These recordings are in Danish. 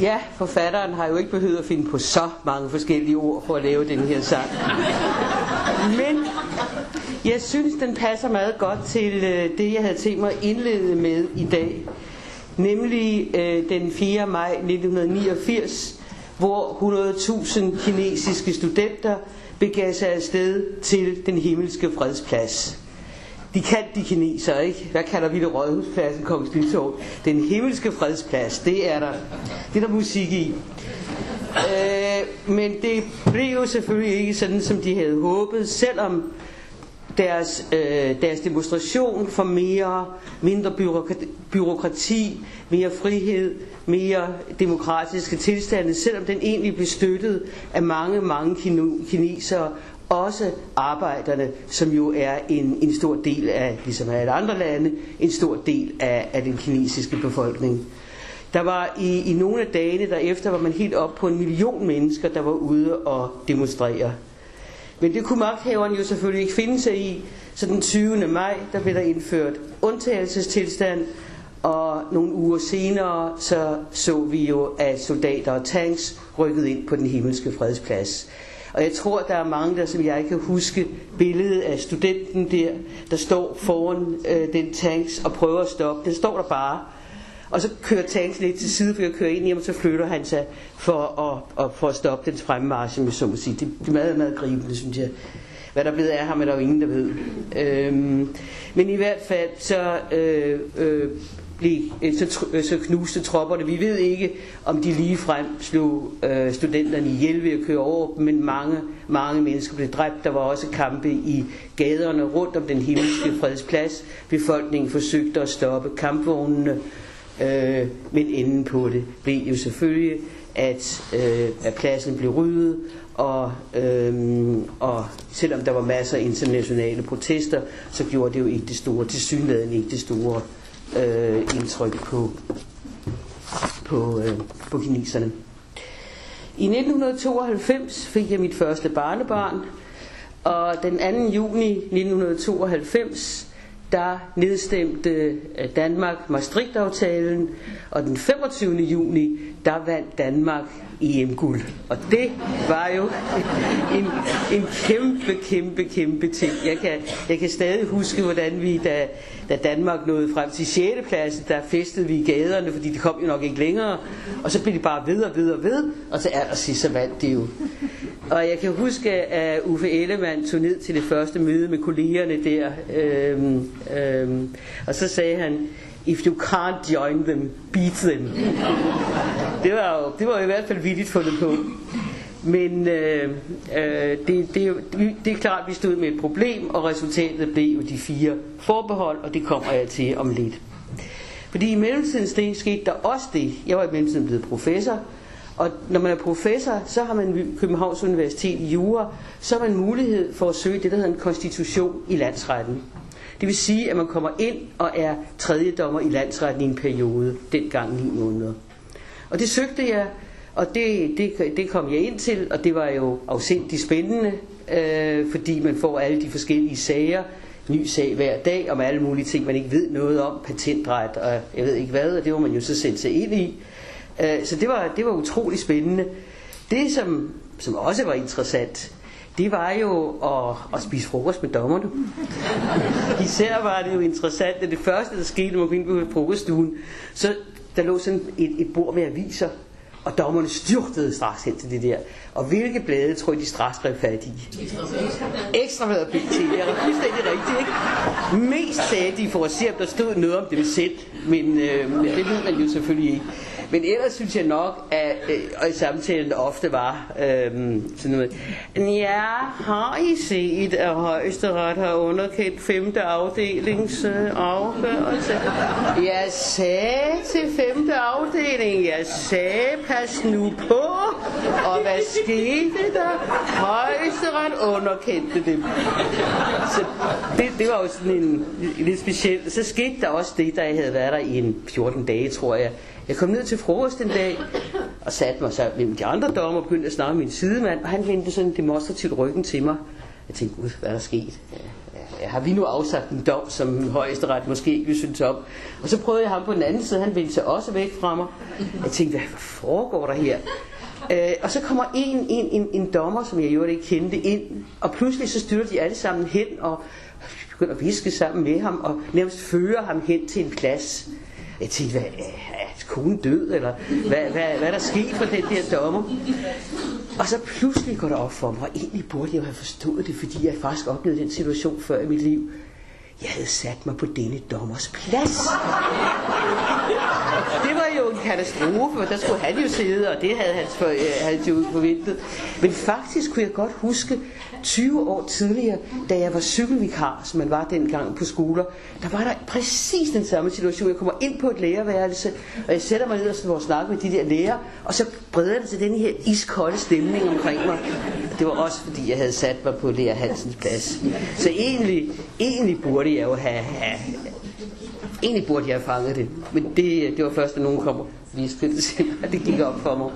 Ja, forfatteren har jo ikke behøvet at finde på så mange forskellige ord for at lave den her sang. Men jeg synes, den passer meget godt til øh, det, jeg havde tænkt mig at indlede med i dag. Nemlig øh, den 4. maj 1989, hvor 100.000 kinesiske studenter begav sig afsted til den himmelske fredsplads. De kan de kineser, ikke? Hvad kalder vi det? Rådhuspladsen, Kongens Nytorv. Den himmelske fredsplads, det er der, det er der musik i. Øh, men det blev jo selvfølgelig ikke sådan, som de havde håbet, selvom deres, øh, deres demonstration for mere, mindre byråkrati, mere frihed, mere demokratiske tilstande, selvom den egentlig blev støttet af mange, mange kinesere, også arbejderne, som jo er en, en stor del af, ligesom alle andre lande, en stor del af, af den kinesiske befolkning. Der var i, i nogle af dagene derefter, var man helt op på en million mennesker, der var ude og demonstrere. Men det kunne magthaverne jo selvfølgelig ikke finde sig i, så den 20. maj, der blev der indført undtagelsestilstand, og nogle uger senere, så så vi jo, at soldater og tanks rykkede ind på den himmelske fredsplads. Og jeg tror, der er mange, der som jeg kan huske billedet af studenten der, der står foran øh, den tanks og prøver at stoppe. Den står der bare. Og så kører tanks lidt til side, for at køre ind i ham, og så flytter han sig for at, at, for at stoppe dens fremmarsch, med så må sige. Det, det er meget, meget gribende, synes jeg. Hvad der er af ham, er der jo ingen, der ved. Øhm, men i hvert fald, så øh, øh, blev, øh, så, øh, så knuste tropperne. Vi ved ikke, om de lige frem slog øh, studenterne ihjel ved at køre over dem, men mange, mange mennesker blev dræbt. Der var også kampe i gaderne rundt om den himmelske fredsplads. Befolkningen forsøgte at stoppe kampvognene, øh, men enden på det blev jo selvfølgelig, at, øh, at pladsen blev ryddet, og, øhm, og selvom der var masser af internationale protester, så gjorde det jo ikke det store, til synligheden ikke det store øh, indtryk på, på, øh, på kineserne. I 1992 fik jeg mit første barnebarn, og den 2. juni 1992 der nedstemte øh, Danmark Maastricht-aftalen, og den 25. juni, der vandt Danmark EM-guld. Og det var jo en, en kæmpe, kæmpe, kæmpe ting. Jeg kan, jeg kan stadig huske, hvordan vi, da, da Danmark nåede frem til 6. pladsen, der festede vi i gaderne, fordi de kom jo nok ikke længere. Og så blev de bare ved og ved og ved, og til allersidst så vandt de jo. Og jeg kan huske, at Uffe Ellemann tog ned til det første møde med kollegerne der, øhm, øhm, og så sagde han, if you can't join them, beat them. det, var jo, det var jo i hvert fald vildt fundet på. Men øh, øh, det, det, det er klart, at vi stod med et problem, og resultatet blev jo de fire forbehold, og det kommer jeg til om lidt. Fordi i mellemtiden det, skete der også det. Jeg var i mellemtiden blevet professor, og når man er professor, så har man Københavns Universitet i Jura, så har man mulighed for at søge det, der hedder en konstitution i landsretten. Det vil sige, at man kommer ind og er tredje dommer i landsretten i en periode, dengang ni måneder. Og det søgte jeg, og det, det, det kom jeg ind til, og det var jo afsindig spændende, øh, fordi man får alle de forskellige sager, ny sag hver dag, om alle mulige ting, man ikke ved noget om, patentret og jeg ved ikke hvad, og det var man jo så sendt sig ind i. Øh, så det var, det var utrolig spændende. Det, som, som også var interessant, det var jo at, at spise frokost med dommerne. Især var det jo interessant, at det første, der skete, når man gik på frokoststuen, så der lå sådan et, et bord med aviser, og dommerne styrtede straks hen til det der. Og hvilke blade tror I, de straks greb fat i? Ekstrabladet og BT. Det er fuldstændig rigtigt, ikke? Mest sagde de for at se, om der stod noget om dem selv. Men øh, det ved man jo selvfølgelig ikke. Men ellers synes jeg nok, at øh, i samtalen ofte var øh, sådan noget. Ja, har I set, at højesteret har underkendt 5. afdelings øh, afgørelse? Jeg sagde til 5. afdeling, jeg sagde, pas nu på. Og hvad skete der? Højesteret underkendte dem. Så det, det var jo sådan en, en lidt speciel. Så skete der også det, der jeg havde været der i en 14 dage, tror jeg jeg kom ned til frokost en dag, og satte mig så mellem de andre dommer og begyndte at snakke med min sidemand, og han vendte sådan demonstrativt ryggen til mig. Jeg tænkte, gud, hvad er der sket? Ja, har vi nu afsagt en dom, som højesteret måske ikke vil synes om. Og så prøvede jeg ham på den anden side, han vendte sig også væk fra mig. Jeg tænkte, hvad foregår der her? Øh, og så kommer en, en, en, en dommer, som jeg jo ikke kendte, ind, og pludselig så styrer de alle sammen hen og begynder at viske sammen med ham, og nærmest fører ham hen til en plads. Jeg tænkte, hvad, er konen død, eller hvad, hvad, hvad er der sket for den der dommer? Og så pludselig går det op for mig, og egentlig burde jeg have forstået det, fordi jeg faktisk oplevede den situation før i mit liv. Jeg havde sat mig på denne dommers plads. Det var jo en katastrofe, der skulle han jo sidde, og det havde han for, øh, havde jo forventet. Men faktisk kunne jeg godt huske 20 år tidligere, da jeg var cykelvikar, som man var dengang på skoler, der var der præcis den samme situation. Jeg kommer ind på et lærerværelse, og jeg sætter mig ned og snakke med de der lærer, og så breder det til den her iskolde stemning omkring mig. Det var også fordi, jeg havde sat mig på Lea Hansens plads. Så egentlig, egentlig burde jeg jo have, have Egentlig burde jeg have fanget det, men det, det var først, da nogen kom og viste det til mig, det gik op for mig.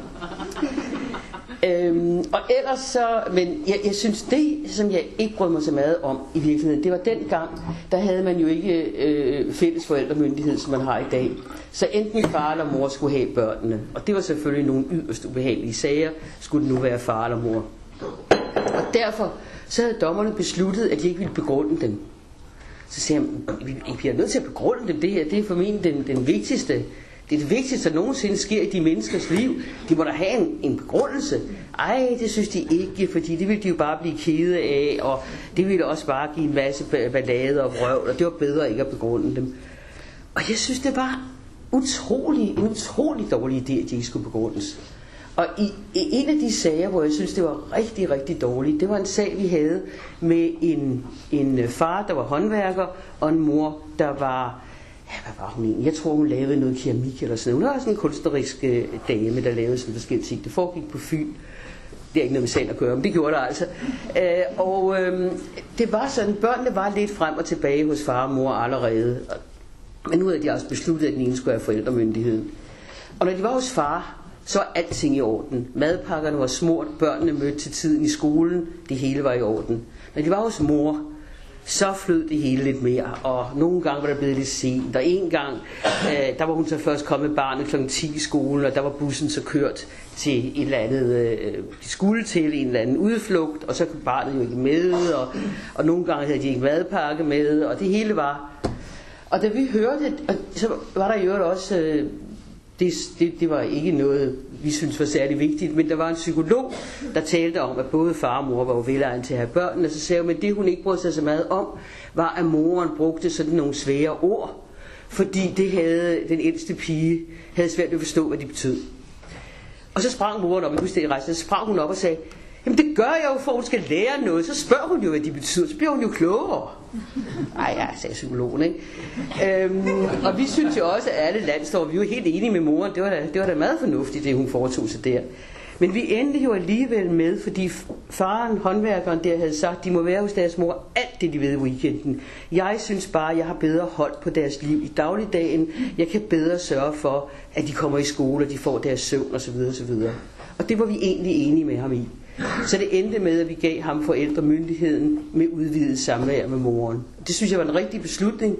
Øhm, og ellers så, men jeg, jeg synes det, som jeg ikke brød mig så meget om i virkeligheden, det var den gang, der havde man jo ikke øh, fælles forældremyndighed, som man har i dag. Så enten far eller mor skulle have børnene, og det var selvfølgelig nogle yderst ubehagelige sager, skulle det nu være far eller mor. Og derfor så havde dommerne besluttet, at de ikke ville begrunde dem. Så siger jeg, vi, vi bliver nødt til at begrunde dem. Det her, det er for mig den, den vigtigste. Det er det vigtigste, der nogensinde sker i de menneskers liv. De må da have en, en begrundelse. Ej, det synes de ikke, fordi det ville de jo bare blive kede af, og det ville også bare give en masse ballade og vrøvl, og det var bedre ikke at begrunde dem. Og jeg synes, det var utrolig, en utrolig dårlig idé, at de ikke skulle begrundes. Og i, i en af de sager, hvor jeg synes, det var rigtig, rigtig dårligt, det var en sag, vi havde med en, en far, der var håndværker, og en mor, der var, ja, hvad var hun egentlig? Jeg tror, hun lavede noget keramik eller sådan noget. Hun var sådan en kunstnerisk øh, dame, der lavede sådan forskellige ting. Det foregik på Fyn. Det er ikke noget med sagen at gøre, men det gjorde det altså. Øh, og øh, det var sådan, børnene var lidt frem og tilbage hos far og mor allerede. Men nu havde de også besluttet, at den ene skulle have forældremyndigheden. Og når de var hos far, så er alting i orden. Madpakkerne var smurt, børnene mødte til tiden i skolen, det hele var i orden. Men de var hos mor, så flød det hele lidt mere, og nogle gange var det blevet lidt sent, og en gang, øh, der var hun så først kommet med barnet kl. 10 i skolen, og der var bussen så kørt til et eller andet, øh, de skulle til en eller anden udflugt, og så kunne barnet jo ikke med, og, og nogle gange havde de ikke madpakke med, og det hele var... Og da vi hørte, og så var der jo også øh, det, det, det var ikke noget, vi synes var særlig vigtigt, men der var en psykolog, der talte om, at både far og mor var jo velegnet til at have børn, og så sagde hun, at det hun ikke brød sig så meget om, var at moren brugte sådan nogle svære ord, fordi det havde den ældste pige havde svært ved at forstå, hvad de betød. Og så sprang moren op, i rejsen, så sprang hun op og sagde, Jamen det gør jeg jo, for hun skal lære noget. Så spørger hun jo, hvad de betyder. Så bliver hun jo klogere. Ej, ja, sagde psykologen, ikke? Øhm, og vi synes jo også, at alle landstår, vi var helt enige med moren. Det var, da, det var da meget fornuftigt, det hun foretog sig der. Men vi endte jo alligevel med, fordi faren, håndværkeren der havde sagt, de må være hos deres mor alt det, de ved i weekenden. Jeg synes bare, jeg har bedre hold på deres liv i dagligdagen. Jeg kan bedre sørge for, at de kommer i skole, og de får deres søvn osv. osv. Og det var vi egentlig enige med ham i. Så det endte med, at vi gav ham forældremyndigheden med udvidet samvær med moren. Det synes jeg var en rigtig beslutning.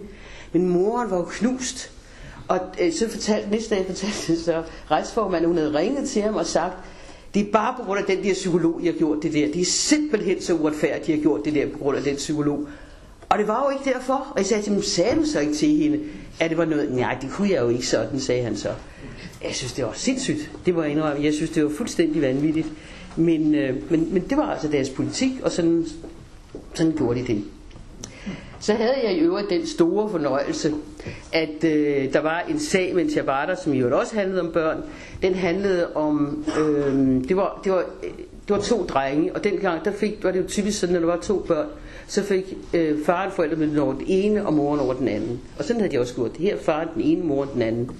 Men moren var jo knust. Og øh, så fortalte, næste dag fortalte så retsformanden, hun havde ringet til ham og sagt, det er bare på grund af den der psykolog, jeg har gjort det der. Det er simpelthen så uretfærdigt, jeg har gjort det der på grund af den psykolog. Og det var jo ikke derfor. Og jeg sagde til ham, sagde du så ikke til hende, at det var noget? Nej, det kunne jeg jo ikke sådan, sagde han så. Jeg synes, det var sindssygt. Det var indrømme. Jeg synes, det var fuldstændig vanvittigt. Men, øh, men, men det var altså deres politik, og sådan, sådan gjorde de det. Så havde jeg i øvrigt den store fornøjelse, at øh, der var en sag, med en var der, som i øvrigt også handlede om børn. Den handlede om, øh, det, var, det, var, det var to drenge, og dengang der fik, var det jo typisk sådan, at der var to børn, så fik øh, faren forældremyndigheden over den ene, og moren over den anden. Og sådan havde de også gjort det. Her faren den ene, moren den anden.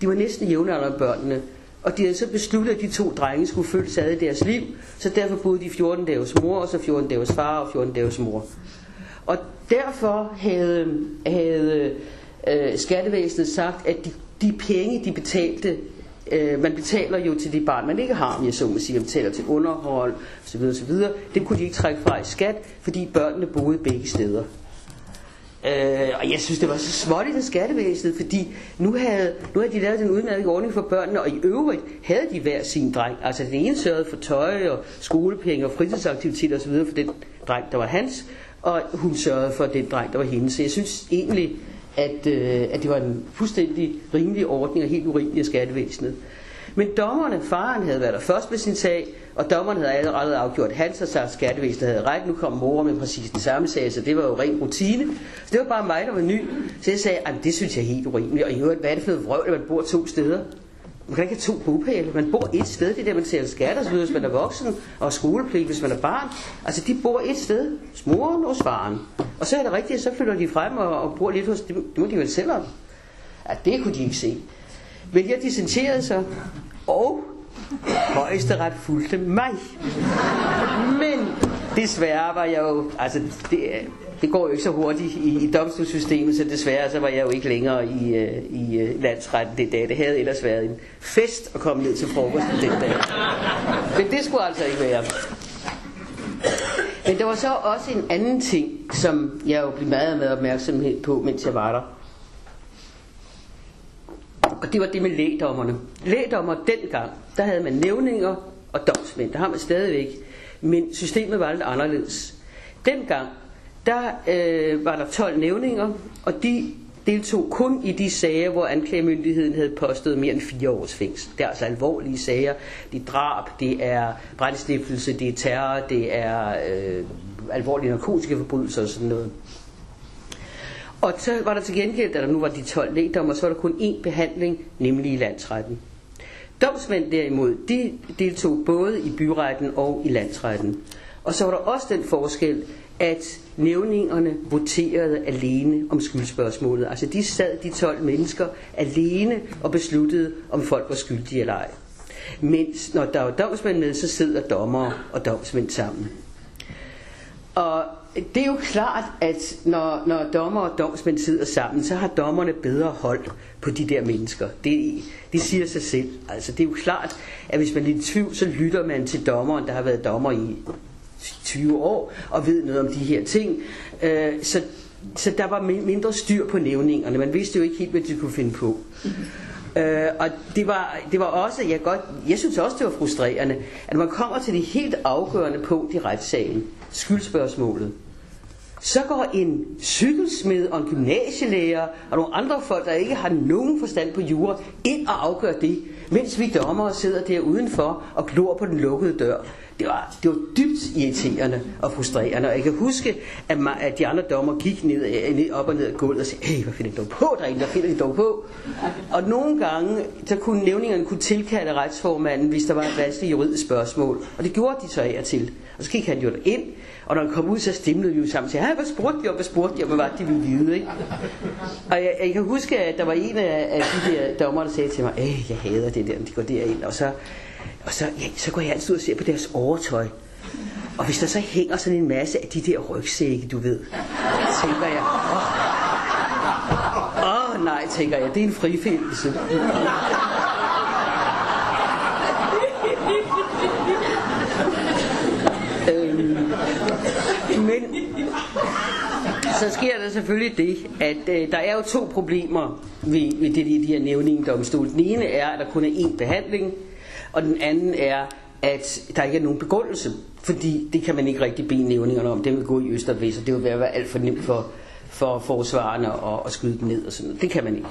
De var næsten jævnaldrende børnene. Og de havde så besluttet, at de to drenge skulle følge ad i deres liv, så derfor boede de 14 dage hos mor, og så 14 dage hos far, og 14 dage hos mor. Og derfor havde, havde øh, skattevæsenet sagt, at de, de penge, de betalte, øh, man betaler jo til de barn, man ikke har, om jeg så må sige, man betaler til underhold osv. osv. Det kunne de ikke trække fra i skat, fordi børnene boede begge steder. Øh, og jeg synes, det var så småt i det skattevæsenet, fordi nu havde, nu havde de lavet en udmærket ordning for børnene, og i øvrigt havde de hver sin dreng. Altså den ene sørgede for tøj og skolepenge og fritidsaktiviteter osv. for den dreng, der var hans, og hun sørgede for den dreng, der var hendes. Så jeg synes egentlig, at, øh, at det var en fuldstændig rimelig ordning og helt urimelig af skattevæsenet. Men dommerne, faren havde været der først med sin sag, og dommeren havde allerede afgjort hans, og så skattevæsenet havde ret. Nu kom mor med præcis den samme sag, så det var jo ren rutine. Så det var bare mig, der var ny. Så jeg sagde, at det synes jeg er helt urimeligt. Og i øvrigt, hvad er det for noget vrøvl, at man bor to steder? Man kan ikke have to bopæle. Man bor et sted, det er der, man ser skat og så videre, hvis man er voksen, og skolepligt, hvis man er barn. Altså, de bor et sted, hos moren og hos faren. Og så er det rigtigt, så flytter de frem og, og bor lidt hos dem. Det må de vel selv om. Ja, det kunne de ikke se. Men jeg dissenterede så, og højesteret fulgte mig. Men desværre var jeg jo, altså det, det går jo ikke så hurtigt i, i domstolssystemet, så desværre så var jeg jo ikke længere i, øh, i uh, landsretten det dag. Det havde ellers været en fest at komme ned til frokost den dag. Men det skulle altså ikke være. Men der var så også en anden ting, som jeg jo blev meget, med opmærksomhed på, mens jeg var der. Og det var det med lægdommerne. Lægdommer dengang, der havde man nævninger og domsmænd. Der har man stadigvæk. Men systemet var lidt anderledes. Dengang, der øh, var der 12 nævninger, og de deltog kun i de sager, hvor anklagemyndigheden havde påstået mere end fire års fængsel. Det er altså alvorlige sager. Det er drab, det er brændstiftelse, det er terror, det er øh, alvorlige narkotiske forbrydelser og sådan noget. Og så var der til gengæld, da der nu var de 12 lægdommer, så var der kun én behandling, nemlig i landsretten. Domsmænd derimod, de deltog både i byretten og i landsretten. Og så var der også den forskel, at nævningerne voterede alene om skyldspørgsmålet. Altså de sad, de 12 mennesker, alene og besluttede, om folk var skyldige eller ej. Mens når der var domsmænd med, så sidder dommer og domsmænd sammen. Og det er jo klart, at når, når dommer og domsmænd sidder sammen, så har dommerne bedre hold på de der mennesker. Det, det siger sig selv. Altså, det er jo klart, at hvis man er i tvivl, så lytter man til dommeren, der har været dommer i 20 år, og ved noget om de her ting. Øh, så, så der var mindre styr på nævningerne. Man vidste jo ikke helt, hvad de kunne finde på. Øh, og det var, det var også, jeg, godt, jeg synes også, det var frustrerende, at man kommer til det helt afgørende punkt i retssagen, skyldspørgsmålet så går en cykelsmed og en gymnasielærer og nogle andre folk, der ikke har nogen forstand på jura, ind og afgør det, mens vi dommere sidder der udenfor og glor på den lukkede dør. Det var, det var dybt irriterende og frustrerende, og jeg kan huske, at, man, at de andre dommer gik ned, ned, op og ned ad gulvet og sagde, hey, hvad finder de dog på derinde, hvad finder de dog på? Og nogle gange, så kunne nævningerne kunne tilkalde retsformanden, hvis der var et vanskeligt juridisk spørgsmål, og det gjorde de så af og til. Og så gik han jo ind, og når han kom ud, så stemlede vi jo sammen og sagde, hvad spurgte de om, hvad spurgte de om, hvad var det, de ville vide, ikke? Og jeg, jeg, kan huske, at der var en af, af de der dommer, der sagde til mig, hey, jeg hader det der, de går derind, og så, og så, ja, så går jeg altid ud og ser på deres overtøj. Og hvis der så hænger sådan en masse af de der rygsække, du ved, tænker jeg, åh, oh, oh, nej, tænker jeg, det er en frifindelse. Øhm, så sker der selvfølgelig det, at øh, der er jo to problemer ved, ved det, de her nævningedomstol. Den ene er, at der kun er én behandling, og den anden er, at der ikke er nogen begrundelse, fordi det kan man ikke rigtig bede nævningerne om. Det vil gå i øst og vest, og det vil være alt for nemt for, for forsvarerne at, at skyde dem ned og sådan noget. Det kan man ikke.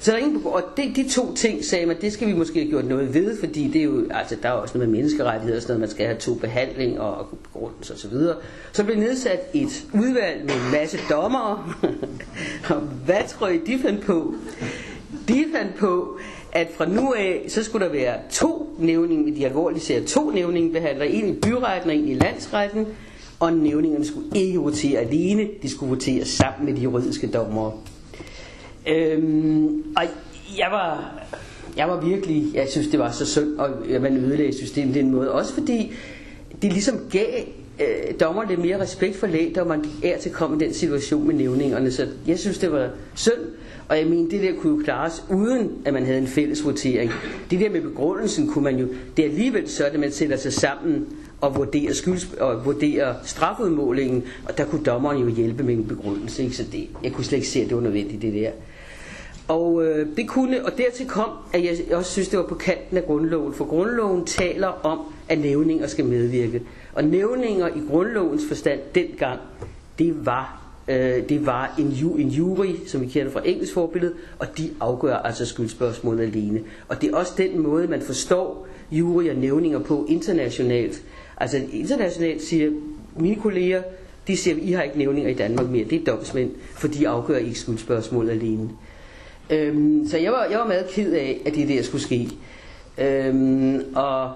Så der er ingen, og de, de to ting sagde man, det skal vi måske have gjort noget ved, fordi det er jo, altså, der er også noget med menneskerettigheder og sådan noget, man skal have to behandling og begrundelse og så videre. Så blev nedsat et udvalg med en masse dommere, og hvad tror I, de fandt på? De fandt på, at fra nu af, så skulle der være to nævninger, de alvorlige sager, to behandler, en i byretten og en i landsretten, og nævningerne skulle ikke votere alene, de skulle votere sammen med de juridiske dommere. Øhm, og jeg var, jeg var virkelig, jeg synes det var så synd, at man ødelagde systemet den måde. Også fordi det ligesom gav øh, dommeren lidt mere respekt for lægdommeren, de er til at komme i den situation med nævningerne. Så jeg synes, det var synd, og jeg mener, det der kunne jo klares uden, at man havde en fælles votering. Det der med begrundelsen kunne man jo, det er alligevel sådan, at man sætter sig sammen og vurdere, skylds, og vurdere strafudmålingen, og der kunne dommeren jo hjælpe med en begrundelse. Ikke? Så det, jeg kunne slet ikke se, at det var nødvendigt, det der. Og øh, det kunne, og dertil kom, at jeg også synes, det var på kanten af grundloven, for grundloven taler om, at nævninger skal medvirke. Og nævninger i grundlovens forstand dengang, det var, øh, det var en, ju, en jury, som vi kender fra engelsk forbillede, og de afgør altså skyldspørgsmålet alene. Og det er også den måde, man forstår jury og nævninger på internationalt. Altså internationalt siger mine kolleger, de siger, I har ikke nævninger i Danmark mere, det er domsmænd, for de afgør ikke skyldspørgsmålet alene. Øhm, så jeg var, jeg var meget ked af, at det der skulle ske. Øhm, og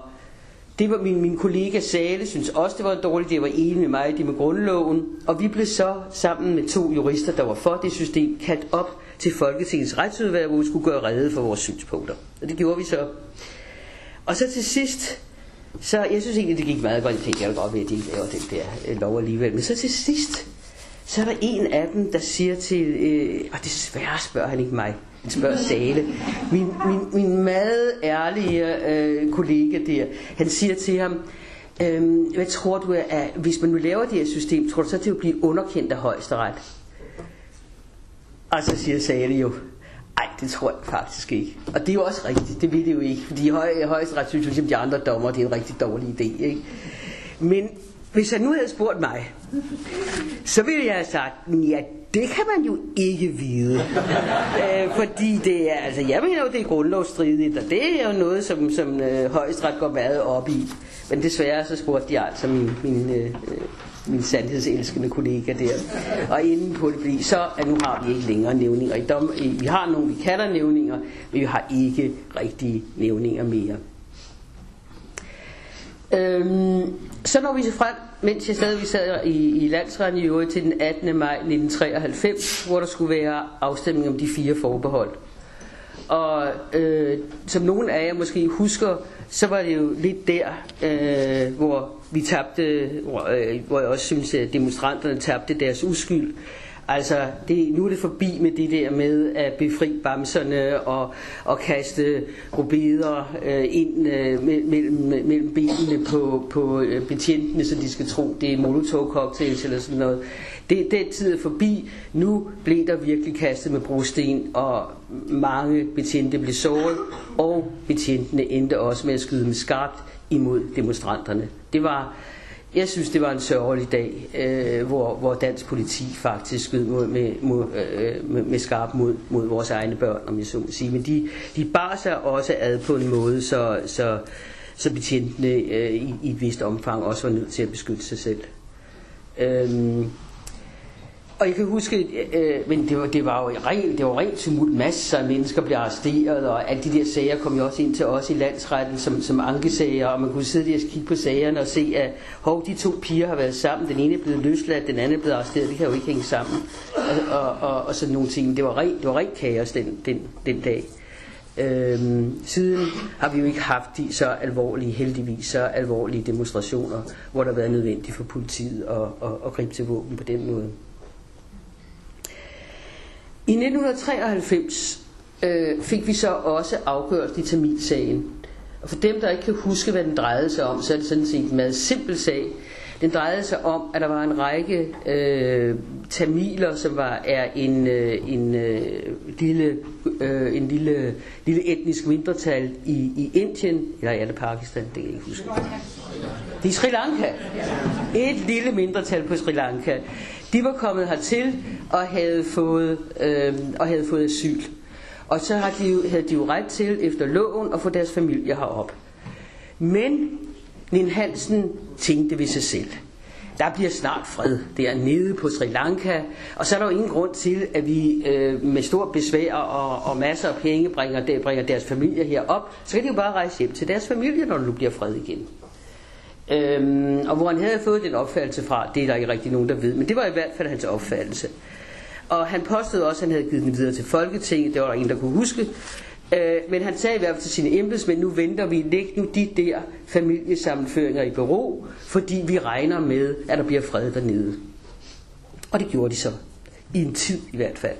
det var min, min kollega Sale, synes også, det var dårligt. Det var enig med mig, det med grundloven. Og vi blev så sammen med to jurister, der var for det system, kaldt op til Folketingets retsudvalg, hvor vi skulle gøre redde for vores synspunkter. Og det gjorde vi så. Og så til sidst, så jeg synes egentlig, det gik meget godt. Jeg tænkte, jeg godt ved, at de laver den der øh, lov alligevel. Men så til sidst, så er der en af dem, der siger til, øh, og desværre spørger han ikke mig, han spørger Sale, min, min, min meget ærlige øh, kollega der, han siger til ham, øh, hvad tror du, at hvis man nu laver det her system, tror du så, at det vil blive underkendt af højesteret? Og så siger Sale jo, Nej, det tror jeg faktisk ikke. Og det er jo også rigtigt, det ved det jo ikke. Fordi høj, højesteret synes jo, at de andre dommer, det er en rigtig dårlig idé. Ikke? Men hvis han nu havde spurgt mig, så ville jeg have sagt, ja, det kan man jo ikke vide. øh, fordi det er, altså jeg mener jo, det er grundlovsstridigt, og det er jo noget, som, som øh, højesteret går meget op i. Men desværre så spurgte de altså min, min, øh, øh min sandhedselskende kollega der. Og inden på det blev, så at nu har vi ikke længere nævninger. I dom, vi har nogle, vi kalder nævninger, men vi har ikke rigtige nævninger mere. Øhm, så når vi så frem, mens jeg stadigvæk sad i, i landsretten i øvrigt til den 18. maj 1993, hvor der skulle være afstemning om de fire forbehold. Og øh, som nogen af jer måske husker, så var det jo lidt der, øh, hvor vi tabte, hvor, øh, hvor jeg også synes, at demonstranterne tabte deres uskyld. Altså, det, nu er det forbi med det der med at befri bamserne og, og kaste rubeder øh, ind øh, mellem, mellem benene på, på øh, betjentene, så de skal tro, det er molotov-cocktails eller sådan noget. Det, den tid er forbi. Nu blev der virkelig kastet med brosten, og mange betjente blev såret, og betjentene endte også med at skyde med skarpt imod demonstranterne. Det var jeg synes, det var en sørgelig dag, øh, hvor, hvor dansk politi faktisk skød mod, med, mod, øh, med, med skarp mod, mod vores egne børn, om jeg så må sige. Men de, de bar sig også ad på en måde, så, så, så betjentene øh, i, i et vist omfang også var nødt til at beskytte sig selv. Øh, og jeg kan huske, øh, men det var, det var jo rent, det var rent tumult, masser af mennesker blev arresteret, og alle de der sager kom jo også ind til os i landsretten som, som ankesager, og man kunne sidde der og kigge på sagerne og se, at hov, de to piger har været sammen, den ene er blevet løsladt, den anden er blevet arresteret, det kan jo ikke hænge sammen, og, og, og, og sådan nogle ting. Det var rent, det var rent kaos den, den, den dag. Øhm, siden har vi jo ikke haft de så alvorlige, heldigvis så alvorlige demonstrationer, hvor der har været nødvendigt for politiet at, at, at gribe til våben på den måde. I 1993 øh, fik vi så også afgjort i Tamilsagen. Og for dem, der ikke kan huske, hvad den drejede sig om, så er det sådan set en meget simpel sag. Den drejede sig om, at der var en række øh, tamiler, som var er en, øh, en, øh, lille, øh, en lille, lille etnisk mindretal i, i Indien, eller er det Pakistan, det kan jeg ikke huske. Det er Sri Lanka. Et lille mindretal på Sri Lanka. De var kommet hertil og havde fået, øh, og havde fået asyl. Og så havde de, jo, havde de jo ret til efter loven at få deres familie herop. Men Nin Hansen tænkte ved sig selv. Der bliver snart fred der nede på Sri Lanka, og så er der jo ingen grund til, at vi øh, med stor besvær og, og masser af penge bringer, der, bringer deres familie herop. Så kan de jo bare rejse hjem til deres familie, når der nu bliver fred igen. Øhm, og hvor han havde fået den opfattelse fra, det er der ikke rigtig nogen, der ved, men det var i hvert fald hans opfattelse. Og han påstod også, at han havde givet den videre til Folketinget, det var der ingen, der kunne huske. Øh, men han sagde i hvert fald til sine embedsmænd, nu venter vi, læg nu de der familiesammenføringer i bero, fordi vi regner med, at der bliver fred dernede. Og det gjorde de så. I en tid i hvert fald.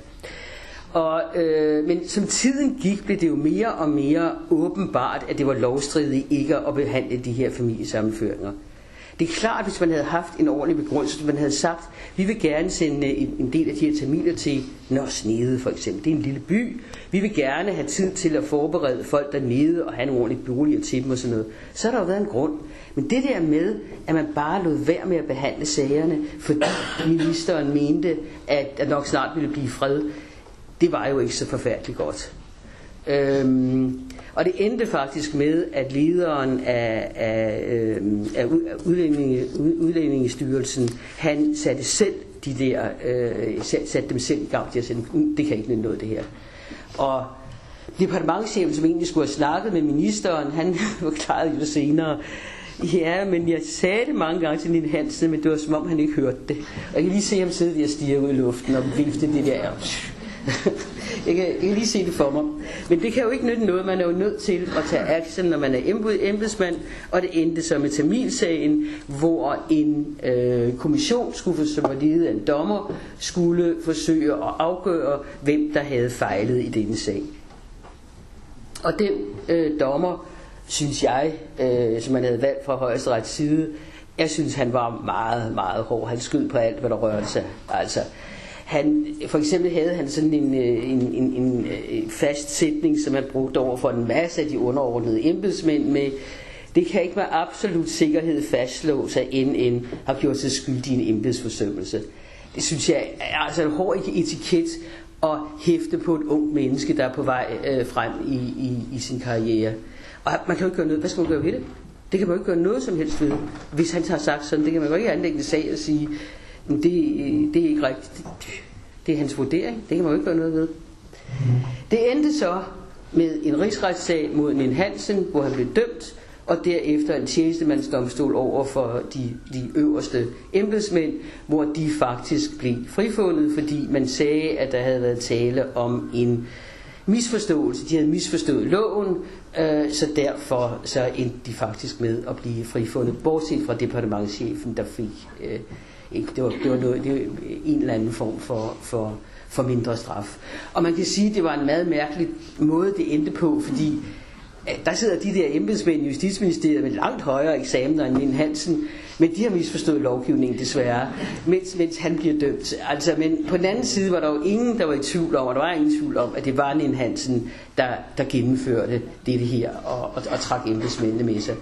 Og, øh, men som tiden gik, blev det jo mere og mere åbenbart, at det var lovstridigt ikke at behandle de her familiesammenføringer. Det er klart, hvis man havde haft en ordentlig begrundelse, hvis man havde sagt, vi vil gerne sende øh, en, del af de her tamiler til Nørresnede for eksempel. Det er en lille by. Vi vil gerne have tid til at forberede folk dernede og have nogle ordentlige boliger til dem og sådan noget. Så har der jo været en grund. Men det der med, at man bare lod være med at behandle sagerne, fordi ministeren mente, at der nok snart ville blive fred, det var jo ikke så forfærdeligt godt. Øhm, og det endte faktisk med, at lederen af, af, øh, af udlændinge, udlændingestyrelsen, han satte selv de der, øh, satte dem selv i gang til at det kan ikke noget det her. Og departementchefen, som egentlig skulle have snakket med ministeren, han forklarede jo senere, Ja, men jeg sagde det mange gange til Nina Hansen, men det var som om han ikke hørte det. Og jeg kan lige se ham sidde der og stige ud i luften og vifte det der jeg, kan, jeg kan lige se det for mig. Men det kan jo ikke nytte noget. Man er jo nødt til at tage action, når man er embedsmand. Og det endte så med Tamilsagen, hvor en øh, kommission, skulle, som var ledet af en dommer, skulle forsøge at afgøre, hvem der havde fejlet i denne sag. Og den øh, dommer, synes jeg, øh, som man havde valgt fra højesterets side, jeg synes, han var meget, meget hård. Han skød på alt, hvad der rørte sig. Altså, han, for eksempel havde han sådan en, øh, en, en, en, en fast sætning, som han brugte over for en masse af de underordnede embedsmænd med, det kan ikke med absolut sikkerhed fastslås, at NN har gjort sig skyldig i en embedsforsømmelse. Det synes jeg er altså en hård etiket at hæfte på et ung menneske, der er på vej øh, frem i, i, i sin karriere. Og man kan jo ikke gøre noget. Hvad skal man gøre ved det? Det kan man jo ikke gøre noget som helst ved. Hvis han har sagt sådan, det kan man jo ikke anlægge en sag og sige, det, det er ikke rigtigt. Det er hans vurdering. Det kan man jo ikke gøre noget ved. Det endte så med en rigsretssag mod Nien Hansen, hvor han blev dømt, og derefter en tjenestemandsdomstol over for de, de øverste embedsmænd, hvor de faktisk blev frifundet, fordi man sagde, at der havde været tale om en misforståelse. De havde misforstået loven, øh, så derfor så endte de faktisk med at blive frifundet, bortset fra departementchefen, der fik øh, ikke, det, var, det, var noget, det var en eller anden form for, for, for mindre straf. Og man kan sige, at det var en meget mærkelig måde, det endte på, fordi øh, der sidder de der embedsmænd i Justitsministeriet med langt højere eksamener end Nien Hansen, men de har misforstået lovgivningen desværre, mens, mens han bliver dømt. Altså, men på den anden side var der jo ingen, der var i tvivl om, og der var ingen tvivl om, at det var Nien Hansen, der, der gennemførte det her og, og, og trak embedsmændene med sig.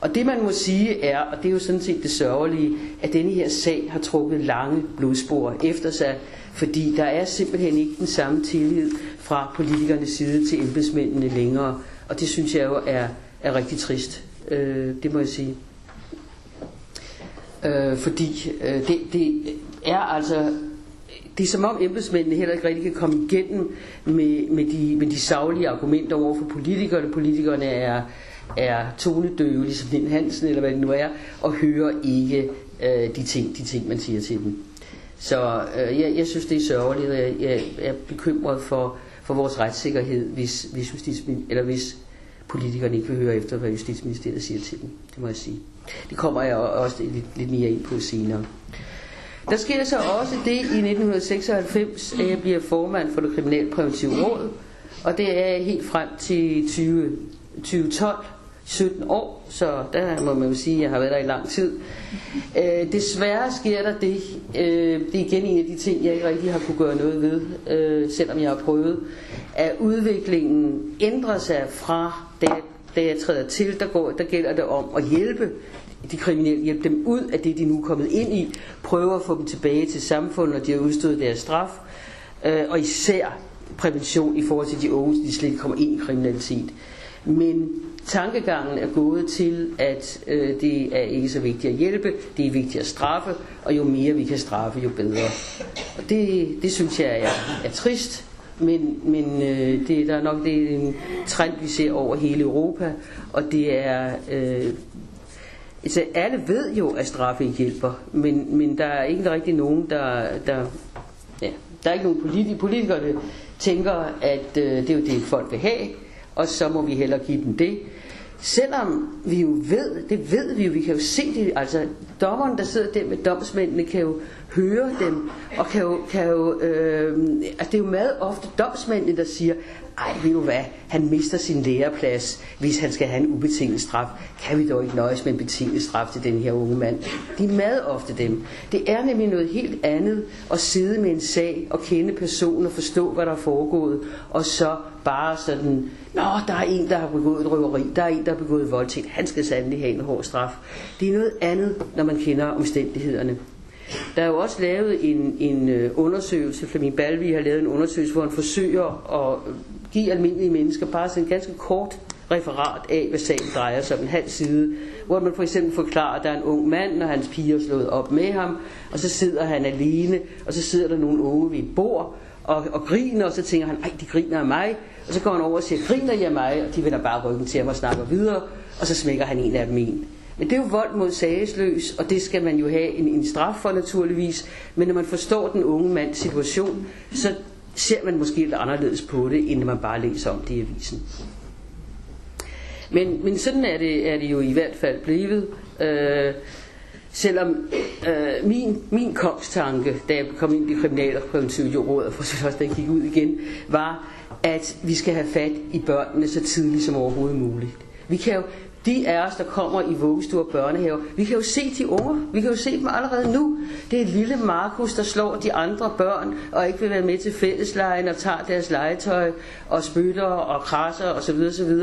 Og det man må sige er, og det er jo sådan set det sørgelige, at denne her sag har trukket lange blodspor efter sig, fordi der er simpelthen ikke den samme tillid fra politikernes side til embedsmændene længere. Og det synes jeg jo er, er rigtig trist. Øh, det må jeg sige. Øh, fordi øh, det, det er altså det er som om embedsmændene heller ikke rigtig kan komme igennem med, med, de, med de savlige argumenter over for politikerne. Politikerne er, er tonedøve, ligesom den Hansen eller hvad det nu er, og hører ikke øh, de, ting, de ting, man siger til dem. Så øh, jeg, jeg synes, det er sørgeligt, jeg, jeg er bekymret for, for vores retssikkerhed, hvis, hvis, eller hvis politikerne ikke vil høre efter, hvad Justitsministeriet siger til dem. Det må jeg sige. Det kommer jeg også lidt, lidt mere ind på senere. Der sker så også det i 1996, at jeg bliver formand for det kriminalpræventive råd, og det er helt frem til 20, 2012, 17 år, så der må man jo sige, at jeg har været der i lang tid. Øh, desværre sker der det, øh, det er igen en af de ting, jeg ikke rigtig har kunne gøre noget ved, øh, selvom jeg har prøvet, at udviklingen ændrer sig fra, da jeg, da jeg træder til, der, går, der gælder det om at hjælpe de kriminelle, hjælpe dem ud af det, de nu er kommet ind i, prøve at få dem tilbage til samfundet, når de har udstået deres straf, øh, og især prævention i forhold til de unge, så de slet ikke kommer ind i kriminalitet. Men tankegangen er gået til, at øh, det er ikke så vigtigt at hjælpe, det er vigtigt at straffe, og jo mere vi kan straffe, jo bedre. Og det, det synes jeg er, er trist, men, men øh, det, der er nok det er en trend, vi ser over hele Europa, og det er... Øh, altså alle ved jo, at straffe ikke hjælper, men, men der er ikke rigtig nogen, der, der, ja, der er ikke nogen politikere, der tænker, at øh, det er jo det, folk vil have, og så må vi hellere give dem det. Selvom vi jo ved, det ved vi jo, vi kan jo se det, altså dommeren, der sidder der med domsmændene, kan jo høre dem, og kan jo, kan jo øh, altså det er jo meget ofte domsmændene, der siger, ej, ved du hvad, han mister sin læreplads, hvis han skal have en ubetinget straf. Kan vi dog ikke nøjes med en betinget straf til den her unge mand? De er meget ofte dem. Det er nemlig noget helt andet at sidde med en sag og kende personen og forstå, hvad der er foregået, og så bare sådan, nå, der er en, der har begået et røveri, der er en, der har begået voldtægt, han skal sandelig have en hård straf. Det er noget andet, når man kender omstændighederne. Der er jo også lavet en, en øh, undersøgelse, Flemming Balvi har lavet en undersøgelse, hvor han forsøger at give almindelige mennesker bare sådan en ganske kort referat af, hvad sagen drejer sig om en halv side, hvor man for eksempel forklarer, at der er en ung mand, og hans piger er slået op med ham, og så sidder han alene, og så sidder der nogle unge ved et bord, og, og griner, og så tænker han, ej, de griner af mig, og så går han over og siger, griner I af mig, og de vender bare ryggen til ham og snakker videre, og så smækker han en af dem ind. Men det er jo vold mod sagesløs, og det skal man jo have en, en straf for naturligvis. Men når man forstår den unge mands situation, så ser man måske lidt anderledes på det, end når man bare læser om det i avisen. Men, men sådan er det, er det jo i hvert fald blevet. Øh, selvom øh, min, min kongstanke, da jeg kom ind i kriminalpræventive råd, for så også da jeg gik ud igen, var, at vi skal have fat i børnene så tidligt som overhovedet muligt. Vi kan jo, de af os, der kommer i vuggestue og børnehave, vi kan jo se de unge, Vi kan jo se dem allerede nu. Det er lille Markus, der slår de andre børn, og ikke vil være med til fælleslejen, og tager deres legetøj, og spytter og krasser osv. osv.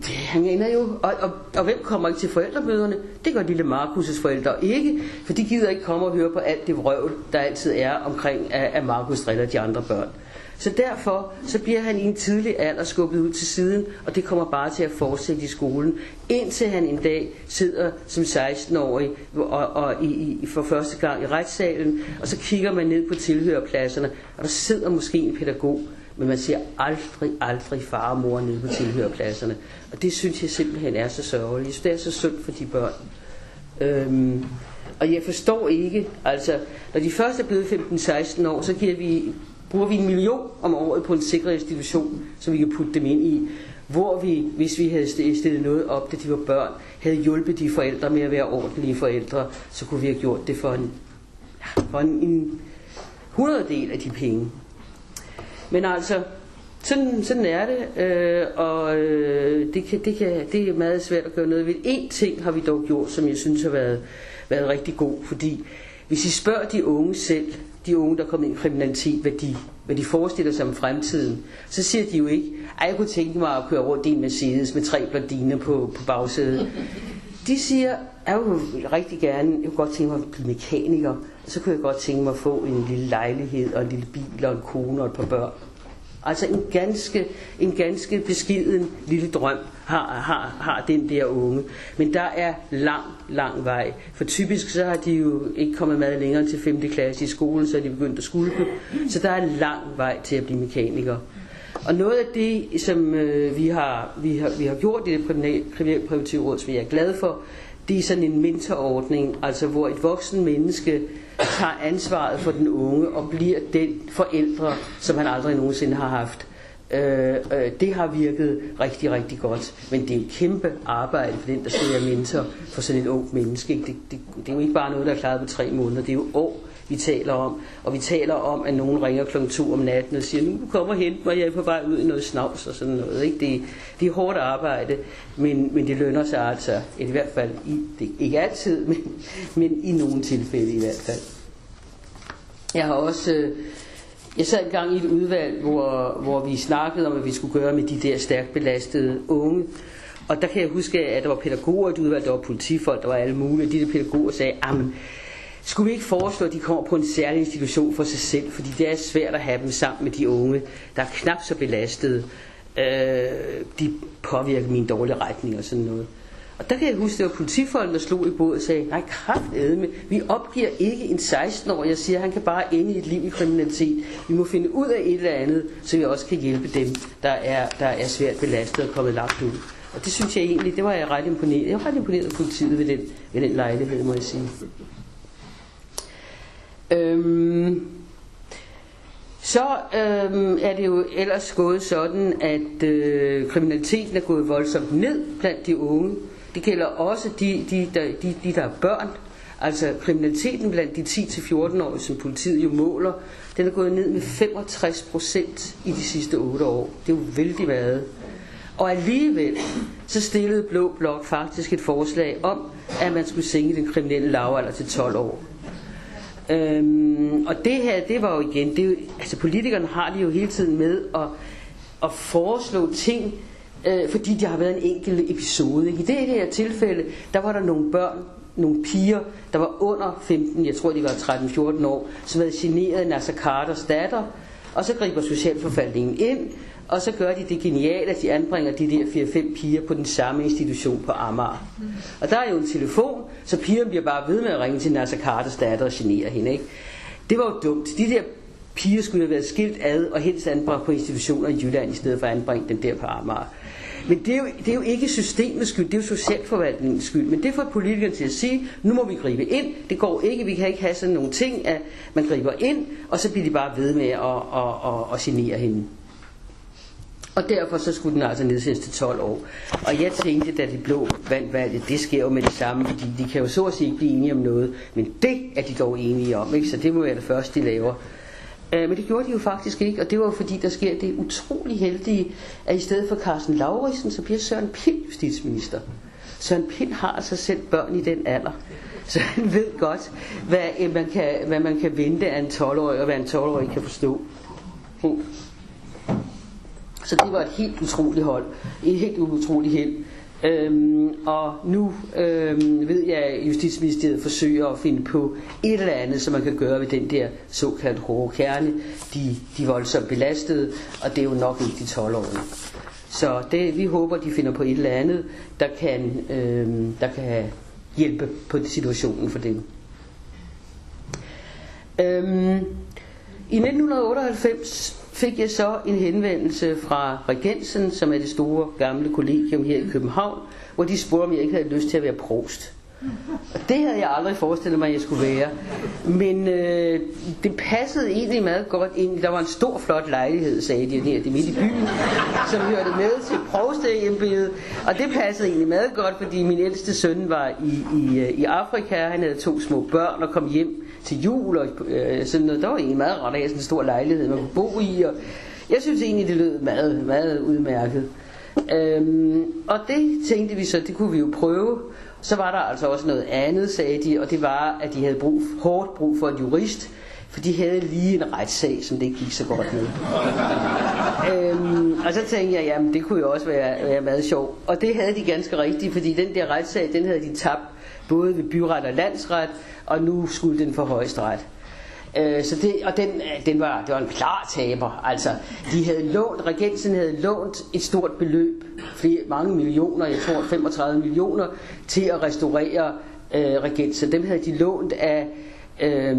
Det, han ender jo, og, og, og hvem kommer ikke til forældremøderne? Det gør lille Markus' forældre ikke, for de gider ikke komme og høre på alt det vrøvl, der altid er omkring, at, at Markus driller de andre børn. Så derfor så bliver han i en tidlig alder skubbet ud til siden, og det kommer bare til at fortsætte i skolen, indtil han en dag sidder som 16-årig og, og i, i, for første gang i retssalen, og så kigger man ned på tilhørpladserne, og der sidder måske en pædagog, men man ser aldrig, aldrig far og mor nede på tilhørpladserne. Og det synes jeg simpelthen er så sørgeligt. Jeg synes, det er så synd for de børn. Øhm, og jeg forstår ikke, altså, når de først er blevet 15-16 år, så giver vi bruger vi en million om året på en sikker institution, som vi kan putte dem ind i, hvor vi, hvis vi havde stillet noget op, da de var børn, havde hjulpet de forældre med at være ordentlige forældre, så kunne vi have gjort det for en, for en, en hundreddel af de penge. Men altså, sådan, sådan er det, øh, og øh, det, kan, det, kan, det er meget svært at gøre noget ved. En ting har vi dog gjort, som jeg synes har været, været rigtig god, fordi hvis I spørger de unge selv, de unge, der kommer ind i kriminalitet, hvad de, hvad de forestiller sig om fremtiden, så siger de jo ikke, at jeg kunne tænke mig at køre rundt i en Mercedes med tre blondiner på, på bagsædet. De siger, jeg vil rigtig gerne, jeg kunne godt tænke mig at blive mekaniker, så kunne jeg godt tænke mig at få en lille lejlighed og en lille bil og en kone og et par børn. Altså en ganske, en ganske beskiden lille drøm har, har, har den der unge. Men der er lang, lang vej. For typisk så har de jo ikke kommet meget længere til 5. klasse i skolen, så er de begyndt at skulpe. Så der er lang vej til at blive mekaniker. Og noget af det, som øh, vi, har, vi, har, vi har gjort i det kriminalpræventive råd, som jeg er glad for, det er sådan en mentorordning, altså hvor et voksen menneske tager ansvaret for den unge og bliver den forældre, som han aldrig nogensinde har haft. Øh, øh, det har virket rigtig, rigtig godt. Men det er et kæmpe arbejde for den, der skal være mentor for sådan et ung menneske. Det, det, det er jo ikke bare noget, der er klaret på tre måneder. Det er jo år, vi taler om. Og vi taler om, at nogen ringer kl. 2 om natten og siger, nu kommer og hente mig, jeg er på vej ud i noget snavs og sådan noget. Ikke? Det, det er hårdt arbejde, men, men det lønner sig altså, i hvert fald, i, det, ikke altid, men, men i nogle tilfælde i hvert fald. Jeg har også... Øh, jeg sad engang i et udvalg, hvor, hvor vi snakkede om, hvad vi skulle gøre med de der stærkt belastede unge. Og der kan jeg huske, at der var pædagoger i et udvalg, der var politifolk, der var alle mulige. De der pædagoger sagde, at skulle vi ikke foreslå, at de kommer på en særlig institution for sig selv, fordi det er svært at have dem sammen med de unge, der er knap så belastede. Øh, de påvirker min dårlige retning og sådan noget. Og der kan jeg huske, det var politifolk, der slog i bordet og sagde, nej, kraftedme, vi opgiver ikke en 16-årig. Jeg siger, han kan bare ende i et liv i kriminalitet. Vi må finde ud af et eller andet, så vi også kan hjælpe dem, der er, der er svært belastet og kommet langt ud. Og det synes jeg egentlig, det var jeg ret imponeret. Jeg var ret imponeret af politiet ved den, ved den lejlighed, må jeg sige. Øhm, Så øhm, er det jo ellers gået sådan, at øh, kriminaliteten er gået voldsomt ned blandt de unge. Det gælder også de, de, der, de, de der er børn. Altså kriminaliteten blandt de 10-14-årige, som politiet jo måler, den er gået ned med 65 procent i de sidste 8 år. Det er jo vældig meget. Og alligevel så stillede Blå Blok faktisk et forslag om, at man skulle sænke den kriminelle lavalder til 12 år. Øhm, og det her, det var jo igen, det er jo, altså politikerne har det jo hele tiden med at, at foreslå ting, øh, fordi de har været en enkelt episode. I det her tilfælde, der var der nogle børn, nogle piger, der var under 15, jeg tror de var 13-14 år, som havde generet Nasser Carters datter, og så griber socialforvaltningen ind, og så gør de det geniale, at de anbringer de der 4-5 piger på den samme institution på Amager. Mm. Og der er jo en telefon, så pigerne bliver bare ved med at ringe til Nasser Carters datter og genere hende. Ikke? Det var jo dumt. De der piger skulle have været skilt ad og helst anbragt på institutioner i Jylland, i stedet for at anbringe dem der på Amager. Men det er, jo, det er jo ikke systemets skyld, det er jo socialforvaltningens skyld. Men det får politikerne til at sige, nu må vi gribe ind. Det går ikke, vi kan ikke have sådan nogle ting, at man griber ind, og så bliver de bare ved med at, at, at, at genere hende. Og derfor så skulle den altså nedsættes til 12 år. Og jeg tænkte, da de blå vandt valget, det sker jo med det samme, fordi de kan jo så at sige ikke blive enige om noget. Men det er de dog enige om, ikke? så det må være det første, de laver. Øh, men det gjorde de jo faktisk ikke, og det var fordi, der sker det utrolig heldige, at i stedet for Carsten Lauritsen, så bliver Søren Pind justitsminister. Søren Pind har altså selv børn i den alder. Så han ved godt, hvad øh, man kan, hvad man kan vente af en 12-årig, og hvad en 12-årig kan forstå. Hmm. Så det var et helt utroligt hold. Et helt utroligt held. Øhm, og nu øhm, ved jeg, at Justitsministeriet forsøger at finde på et eller andet, som man kan gøre ved den der såkaldt hårde kerne. De, de voldsomt belastede, og det er jo nok ikke de 12 år. Så det, vi håber, de finder på et eller andet, der kan, øhm, der kan hjælpe på situationen for dem. Øhm, I 1998 fik jeg så en henvendelse fra Regensen, som er det store gamle kollegium her i København, hvor de spurgte, om jeg ikke havde lyst til at være prost. Og det havde jeg aldrig forestillet mig, at jeg skulle være. Men øh, det passede egentlig meget godt ind. Der var en stor, flot lejlighed, sagde de her, det midt i byen, som hørte med til provsteembedet. Og det passede egentlig meget godt, fordi min ældste søn var i, i, øh, i Afrika. Han havde to små børn og kom hjem til jul. Og, øh, sådan noget. Der var egentlig meget rart af sådan en stor lejlighed, man kunne bo i. Og jeg synes egentlig, det lød meget, meget udmærket. Øhm, og det tænkte vi så, det kunne vi jo prøve. Så var der altså også noget andet, sagde de, og det var, at de havde brug, hårdt brug for en jurist, for de havde lige en retssag, som det ikke gik så godt med. øhm, og så tænkte jeg, jamen det kunne jo også være, være meget sjovt. Og det havde de ganske rigtigt, fordi den der retssag, den havde de tabt både ved byret og landsret, og nu skulle den for højesteret. Øh, så det, og den, øh, den var, det var en klar taber. Altså, de havde lånt, regensen havde lånt et stort beløb, flere, mange millioner, jeg tror 35 millioner, til at restaurere øh, regensen. Dem havde de lånt af, øh,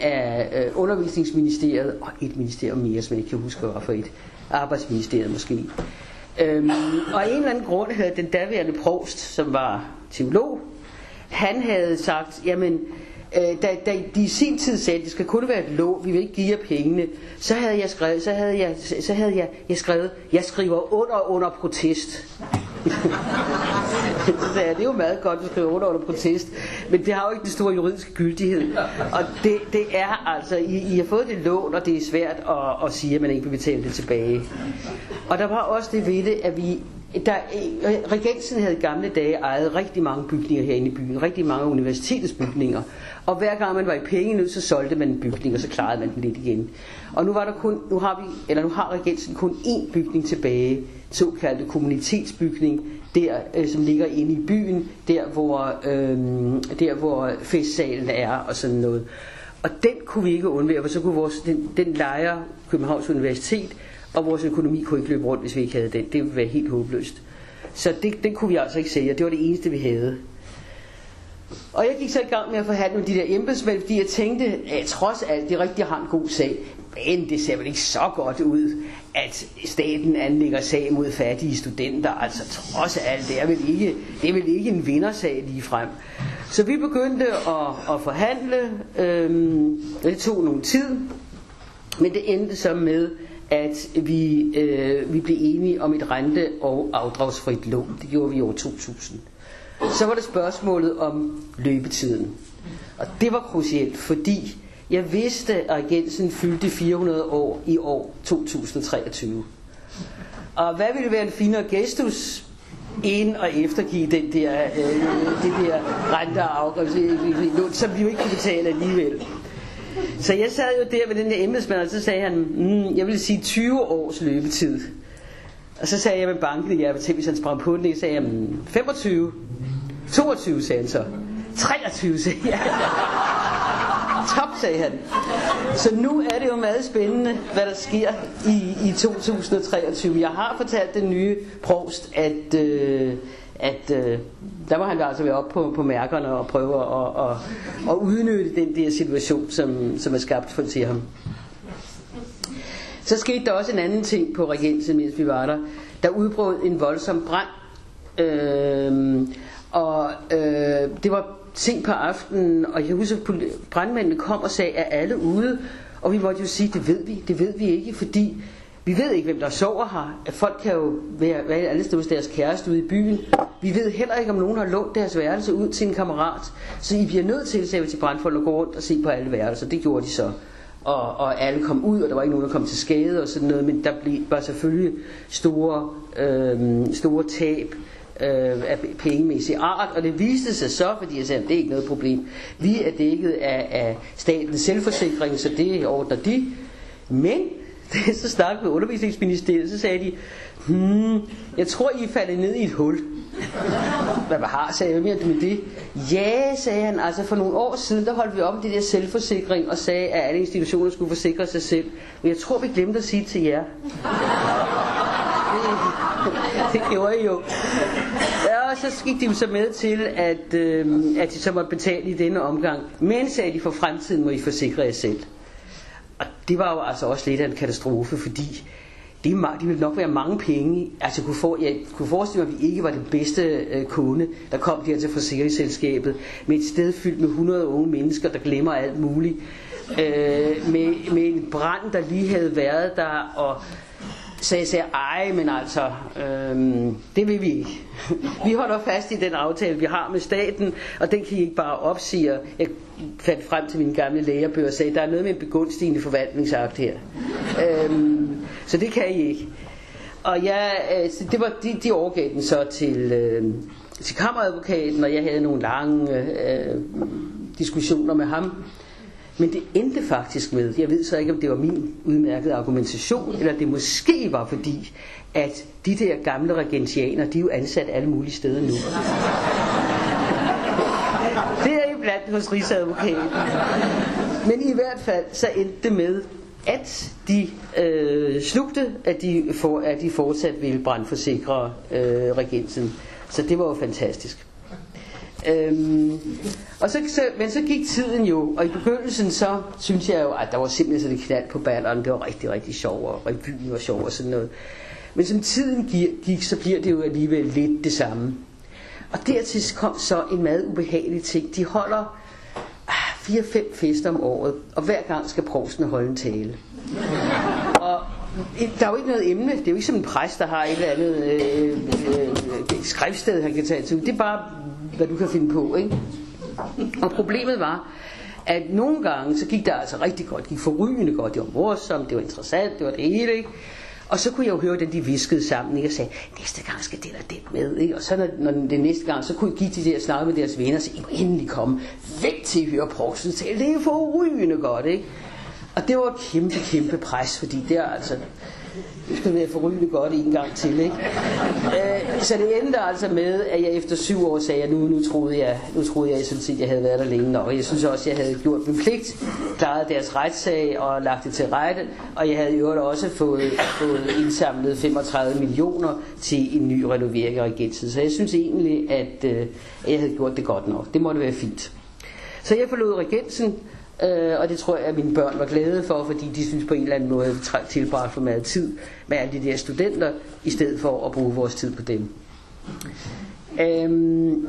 af øh, undervisningsministeriet, og et ministerium mere, som jeg ikke kan huske, hvad for et. Arbejdsministeriet måske. Øhm, og af en eller anden grund havde den daværende provst, som var teolog, han havde sagt, jamen, øh, da, da de i sin tid sagde, at det skal kun være et lån, vi vil ikke give jer pengene, så havde jeg skrevet, så havde jeg, så havde jeg, jeg skrevet, jeg skriver under under protest. så sagde jeg, det er jo meget godt at skrive under under protest, men det har jo ikke den store juridiske gyldighed. Og det, det er altså, I, I har fået det lån, og det er svært at, at sige, at man ikke vil betale det tilbage. Og der var også det ved det, at vi der, øh, regensen havde i gamle dage ejet rigtig mange bygninger herinde i byen, rigtig mange universitetets bygninger. Og hver gang man var i penge nu, så solgte man en bygning, og så klarede man den lidt igen. Og nu, var der kun, nu, har, vi, eller nu har regensen kun én bygning tilbage, såkaldte kommunitetsbygning, der, øh, som ligger inde i byen, der hvor, øh, der hvor festsalen er og sådan noget. Og den kunne vi ikke undvære, for så kunne vores, den, den lejer Københavns Universitet, og vores økonomi kunne ikke løbe rundt, hvis vi ikke havde den. Det ville være helt håbløst. Så det, den kunne vi altså ikke sælge, det var det eneste, vi havde. Og jeg gik så i gang med at forhandle med de der embedsmænd, fordi jeg tænkte, at trods alt, det rigtig har en god sag, men det ser vel ikke så godt ud, at staten anlægger sag mod fattige studenter. Altså trods alt, det er vel ikke, det er vel ikke en vindersag lige frem. Så vi begyndte at, at forhandle. Øhm, det tog nogle tid. Men det endte så med, at vi, øh, vi blev enige om et rente- og afdragsfrit lån. Det gjorde vi i år 2000. Så var det spørgsmålet om løbetiden. Og det var krucielt, fordi jeg vidste, at agensen fyldte 400 år i år 2023. Og hvad ville være en finere gestus ind og eftergive den der, øh, det der rente og afgrænsning, som vi jo ikke kunne betale alligevel. Så jeg sad jo der med den der embedsmand, og så sagde han, mm, jeg vil sige 20 års løbetid. Og så sagde jeg med banken, jeg til, hvis han sprang på den, så sagde jeg, mm, 25. 22 sagde han så. 23 sagde jeg. Top, sagde han. Så nu er det jo meget spændende, hvad der sker i, i 2023. Jeg har fortalt den nye provst, at, øh, at øh, der var han da altså ved op på, på mærkerne og prøve at, at, at udnytte den der situation, som, som er skabt for til ham. Så skete der også en anden ting på regensen, mens vi var der. Der udbrød en voldsom brand. Øh, og øh, det var sent på aftenen, og jeg husker, at brandmændene kom og sagde, at alle ude? Og vi måtte jo sige, det ved vi, det ved vi ikke, fordi vi ved ikke, hvem der sover her. At folk kan jo være, være alle steder hos deres kæreste ude i byen. Vi ved heller ikke, om nogen har lånt deres værelse ud til en kammerat. Så I bliver nødt til, sagde vi til brandfolk, at gå rundt og se på alle værelser. Det gjorde de så. Og, og alle kom ud, og der var ikke nogen, der kom til skade og sådan noget. Men der blev, var selvfølgelig store, øh, store tab øh, af pengemæssig art, og det viste sig så, fordi jeg sagde, at det er ikke noget problem. Vi er dækket af, af statens selvforsikring, så det ordner de. Men så snakkede med undervisningsministeriet, så sagde de, hmm, jeg tror, I er faldet ned i et hul. Hvad har, sagde jeg, hvad med det? Ja, sagde han, altså for nogle år siden, der holdt vi op med det der selvforsikring og sagde, at alle institutioner skulle forsikre sig selv. Men jeg tror, vi glemte at sige til jer. det gjorde I jo. Ja, og så gik de jo så med til, at, øh, at de så måtte betale i denne omgang. Men sagde de, for fremtiden må I forsikre jer selv. Og det var jo altså også lidt af en katastrofe, fordi det, er, det ville nok være mange penge. Altså jeg kunne, for, jeg kunne forestille mig, at vi ikke var den bedste øh, kunde, der kom der til forsikringsselskabet, med et sted fyldt med 100 unge mennesker, der glemmer alt muligt. Øh, med, med en brand, der lige havde været der, og så jeg sagde, ej, men altså, øhm, det vil vi ikke. vi holder fast i den aftale, vi har med staten, og den kan I ikke bare opsige. Jeg fandt frem til min gamle lægerbøger og sagde, der er noget med en begunstigende forvaltningsakt her. øhm, så det kan I ikke. Og jeg, altså, øh, det var, de, de overgav den så til, øh, til kammeradvokaten, og jeg havde nogle lange øh, diskussioner med ham. Men det endte faktisk med, jeg ved så ikke, om det var min udmærkede argumentation, eller det måske var fordi, at de der gamle regentianer, de er jo ansat alle mulige steder nu. Det er i blandt hos Rigsadvokaten. Men i hvert fald, så endte det med, at de øh, slugte, at de, for, at de fortsat ville brandforsikre øh, regensen. Så det var jo fantastisk. Øhm, og så, så, men så gik tiden jo, og i begyndelsen så synes jeg jo, at der var simpelthen sådan et knald på balleren, det var rigtig, rigtig sjovt, og revyen var sjov og sådan noget. Men som tiden gik, så bliver det jo alligevel lidt det samme. Og dertil kom så en meget ubehagelig ting. De holder ah, fire-fem fester om året, og hver gang skal provsten holde en tale. Og der er jo ikke noget emne. Det er jo ikke som en præst, der har et eller andet øh, øh, øh skriftsted, han kan tage til. Det er bare hvad du kan finde på. Ikke? Og problemet var, at nogle gange, så gik der altså rigtig godt, det gik forrygende godt, det var morsomt, det var interessant, det var det hele, ikke? Og så kunne jeg jo høre, at de viskede sammen, ikke? og sagde, næste gang skal det og det med. Ikke? Og så når, når det næste gang, så kunne jeg give de der snakke med deres venner og sige, I må endelig komme væk til at høre provsten tale. Det er forrygende godt, ikke? Og det var et kæmpe, kæmpe pres, fordi det er altså, det skal være forrygende godt en gang til, ikke? Øh, så det endte altså med, at jeg efter syv år sagde, at nu, nu troede jeg, nu troede jeg sådan set, at jeg havde været der længe nok. Og jeg synes også, at jeg havde gjort min pligt, klaret deres retssag og lagt det til rette. Og jeg havde jo også fået, fået indsamlet 35 millioner til en ny renovering af regensen. Så jeg synes egentlig, at, øh, jeg havde gjort det godt nok. Det måtte være fint. Så jeg forlod regensen, Øh, og det tror jeg, at mine børn var glade for, fordi de synes på en eller anden måde, at vi tilbragt for meget tid med alle de der studenter, i stedet for at bruge vores tid på dem. Øhm,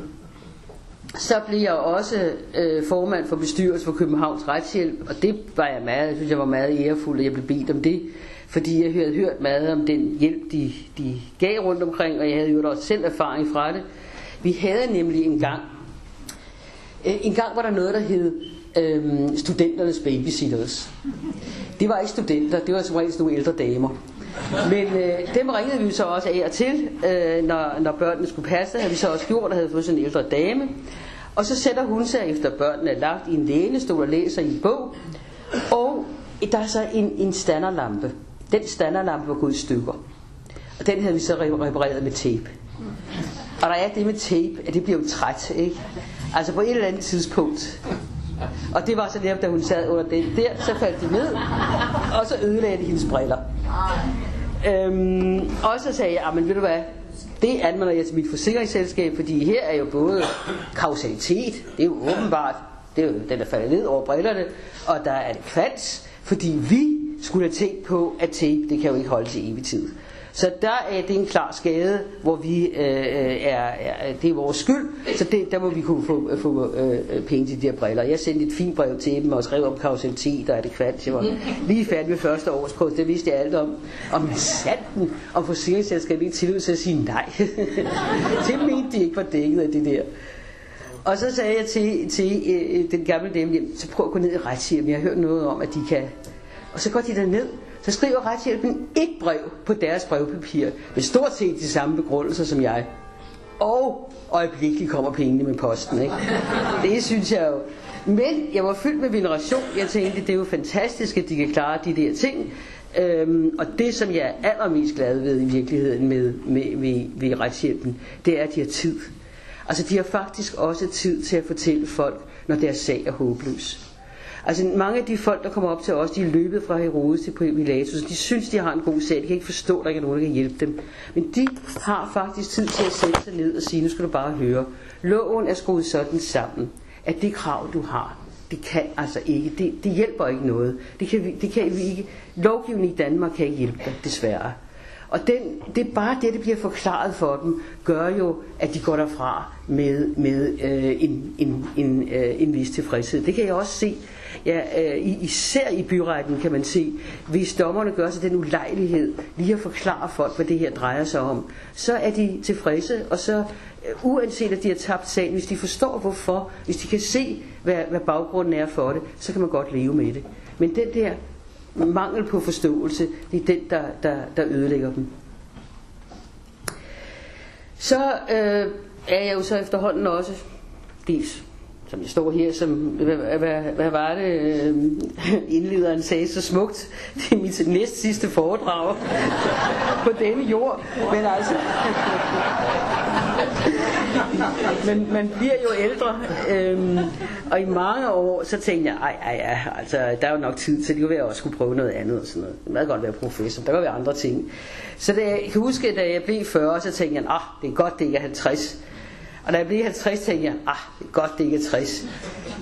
så blev jeg også øh, formand for bestyrelsen for Københavns Retshjælp, og det var jeg meget, jeg synes jeg var meget ærefuld, at jeg blev bedt om det, fordi jeg havde hørt meget om den hjælp, de, de gav rundt omkring, og jeg havde jo også selv erfaring fra det. Vi havde nemlig en gang, øh, en gang var der noget, der hed øh, studenternes babysitters. Det var ikke studenter, det var som regel nogle ældre damer. Men øh, dem ringede vi så også af og til, øh, når, når børnene skulle passe. havde vi så også gjort, og havde fået sådan en ældre dame. Og så sætter hun sig efter børnene er lagt i en lænestol og læser i en bog. Og der er så en, en standerlampe. Den standerlampe var gået i stykker. Og den havde vi så repareret med tape. Og der er det med tape, at det bliver jo træt, ikke? Altså på et eller andet tidspunkt. Og det var så netop, da hun sad under den der, så faldt de ned, og så ødelagde de hendes briller. Øhm, og så sagde jeg, ah, men ved du hvad, det anmelder jeg til mit forsikringsselskab, fordi her er jo både kausalitet, det er jo åbenbart, det er jo den, der falder ned over brillerne, og der er en kvans, fordi vi skulle have tænkt på, at tape, det kan jo ikke holde til evig tid. Så der øh, er det en klar skade, hvor vi øh, øh er, er, øh, det er vores skyld, så det, der må vi kunne få, få øh, penge til de her briller. Jeg sendte et fint brev til dem og skrev om kausalitet og adekvat. Jeg var lige færdig med første års kurs, det vidste jeg alt om. Om sanden, om forsikringsselskabet ikke tillid til at sige nej. det mente de ikke var dækket af det der. Og så sagde jeg til, til øh, den gamle dame, så prøv at gå ned i retshjem, Jeg har hørt noget om, at de kan... Og så går de der ned, så skriver retshjælpen et brev på deres brevpapir med stort set de samme begrundelser som jeg. Og øjeblikkeligt kommer pengene med posten. Ikke? Det synes jeg jo. Men jeg var fyldt med veneration. Jeg tænkte, det er jo fantastisk, at de kan klare de der ting. Øhm, og det, som jeg er allermest glad ved i virkeligheden med, med, med, ved retshjælpen, det er, at de har tid. Altså, de har faktisk også tid til at fortælle folk, når deres sag er håbløs. Altså mange af de folk, der kommer op til os, de er løbet fra Herodes til Pilatus. De synes, de har en god sag. De kan ikke forstå, at der ikke er nogen, der kan hjælpe dem. Men de har faktisk tid til at sætte sig ned og sige, nu skal du bare høre. Loven er skruet sådan sammen, at det krav, du har, det kan altså ikke, det, det hjælper ikke noget. Det kan, vi, det kan vi ikke, lovgivningen i Danmark kan ikke hjælpe dig, desværre. Og den, det er bare det, der bliver forklaret for dem, gør jo, at de går derfra med, med øh, en, en, en, øh, en vis tilfredshed. Det kan jeg også se ja, øh, især i byretten kan man se, hvis dommerne gør sig den ulejlighed lige at forklare folk, hvad det her drejer sig om, så er de tilfredse, og så øh, uanset at de har tabt sagen, hvis de forstår hvorfor, hvis de kan se, hvad, hvad baggrunden er for det, så kan man godt leve med det. Men den der mangel på forståelse, det er den, der, der, der ødelægger dem. Så øh, er jeg jo så efterhånden også dels som jeg står her, som, hvad, hvad, hvad var det, øh, indlederen sagde så smukt, det er mit næst sidste foredrag på denne jord, men altså, men man bliver jo ældre, øhm, og i mange år, så tænkte jeg, ej, ej, ej, altså, der er jo nok tid til, det kunne være, at jeg skulle prøve noget andet og sådan noget. Det kan godt være professor, der kan være andre ting. Så da jeg kan huske, da jeg blev 40, så tænkte jeg, ah, det er godt, det ikke er 50. Og da jeg blev 50, tænkte jeg, ah, det er godt, det ikke er 60.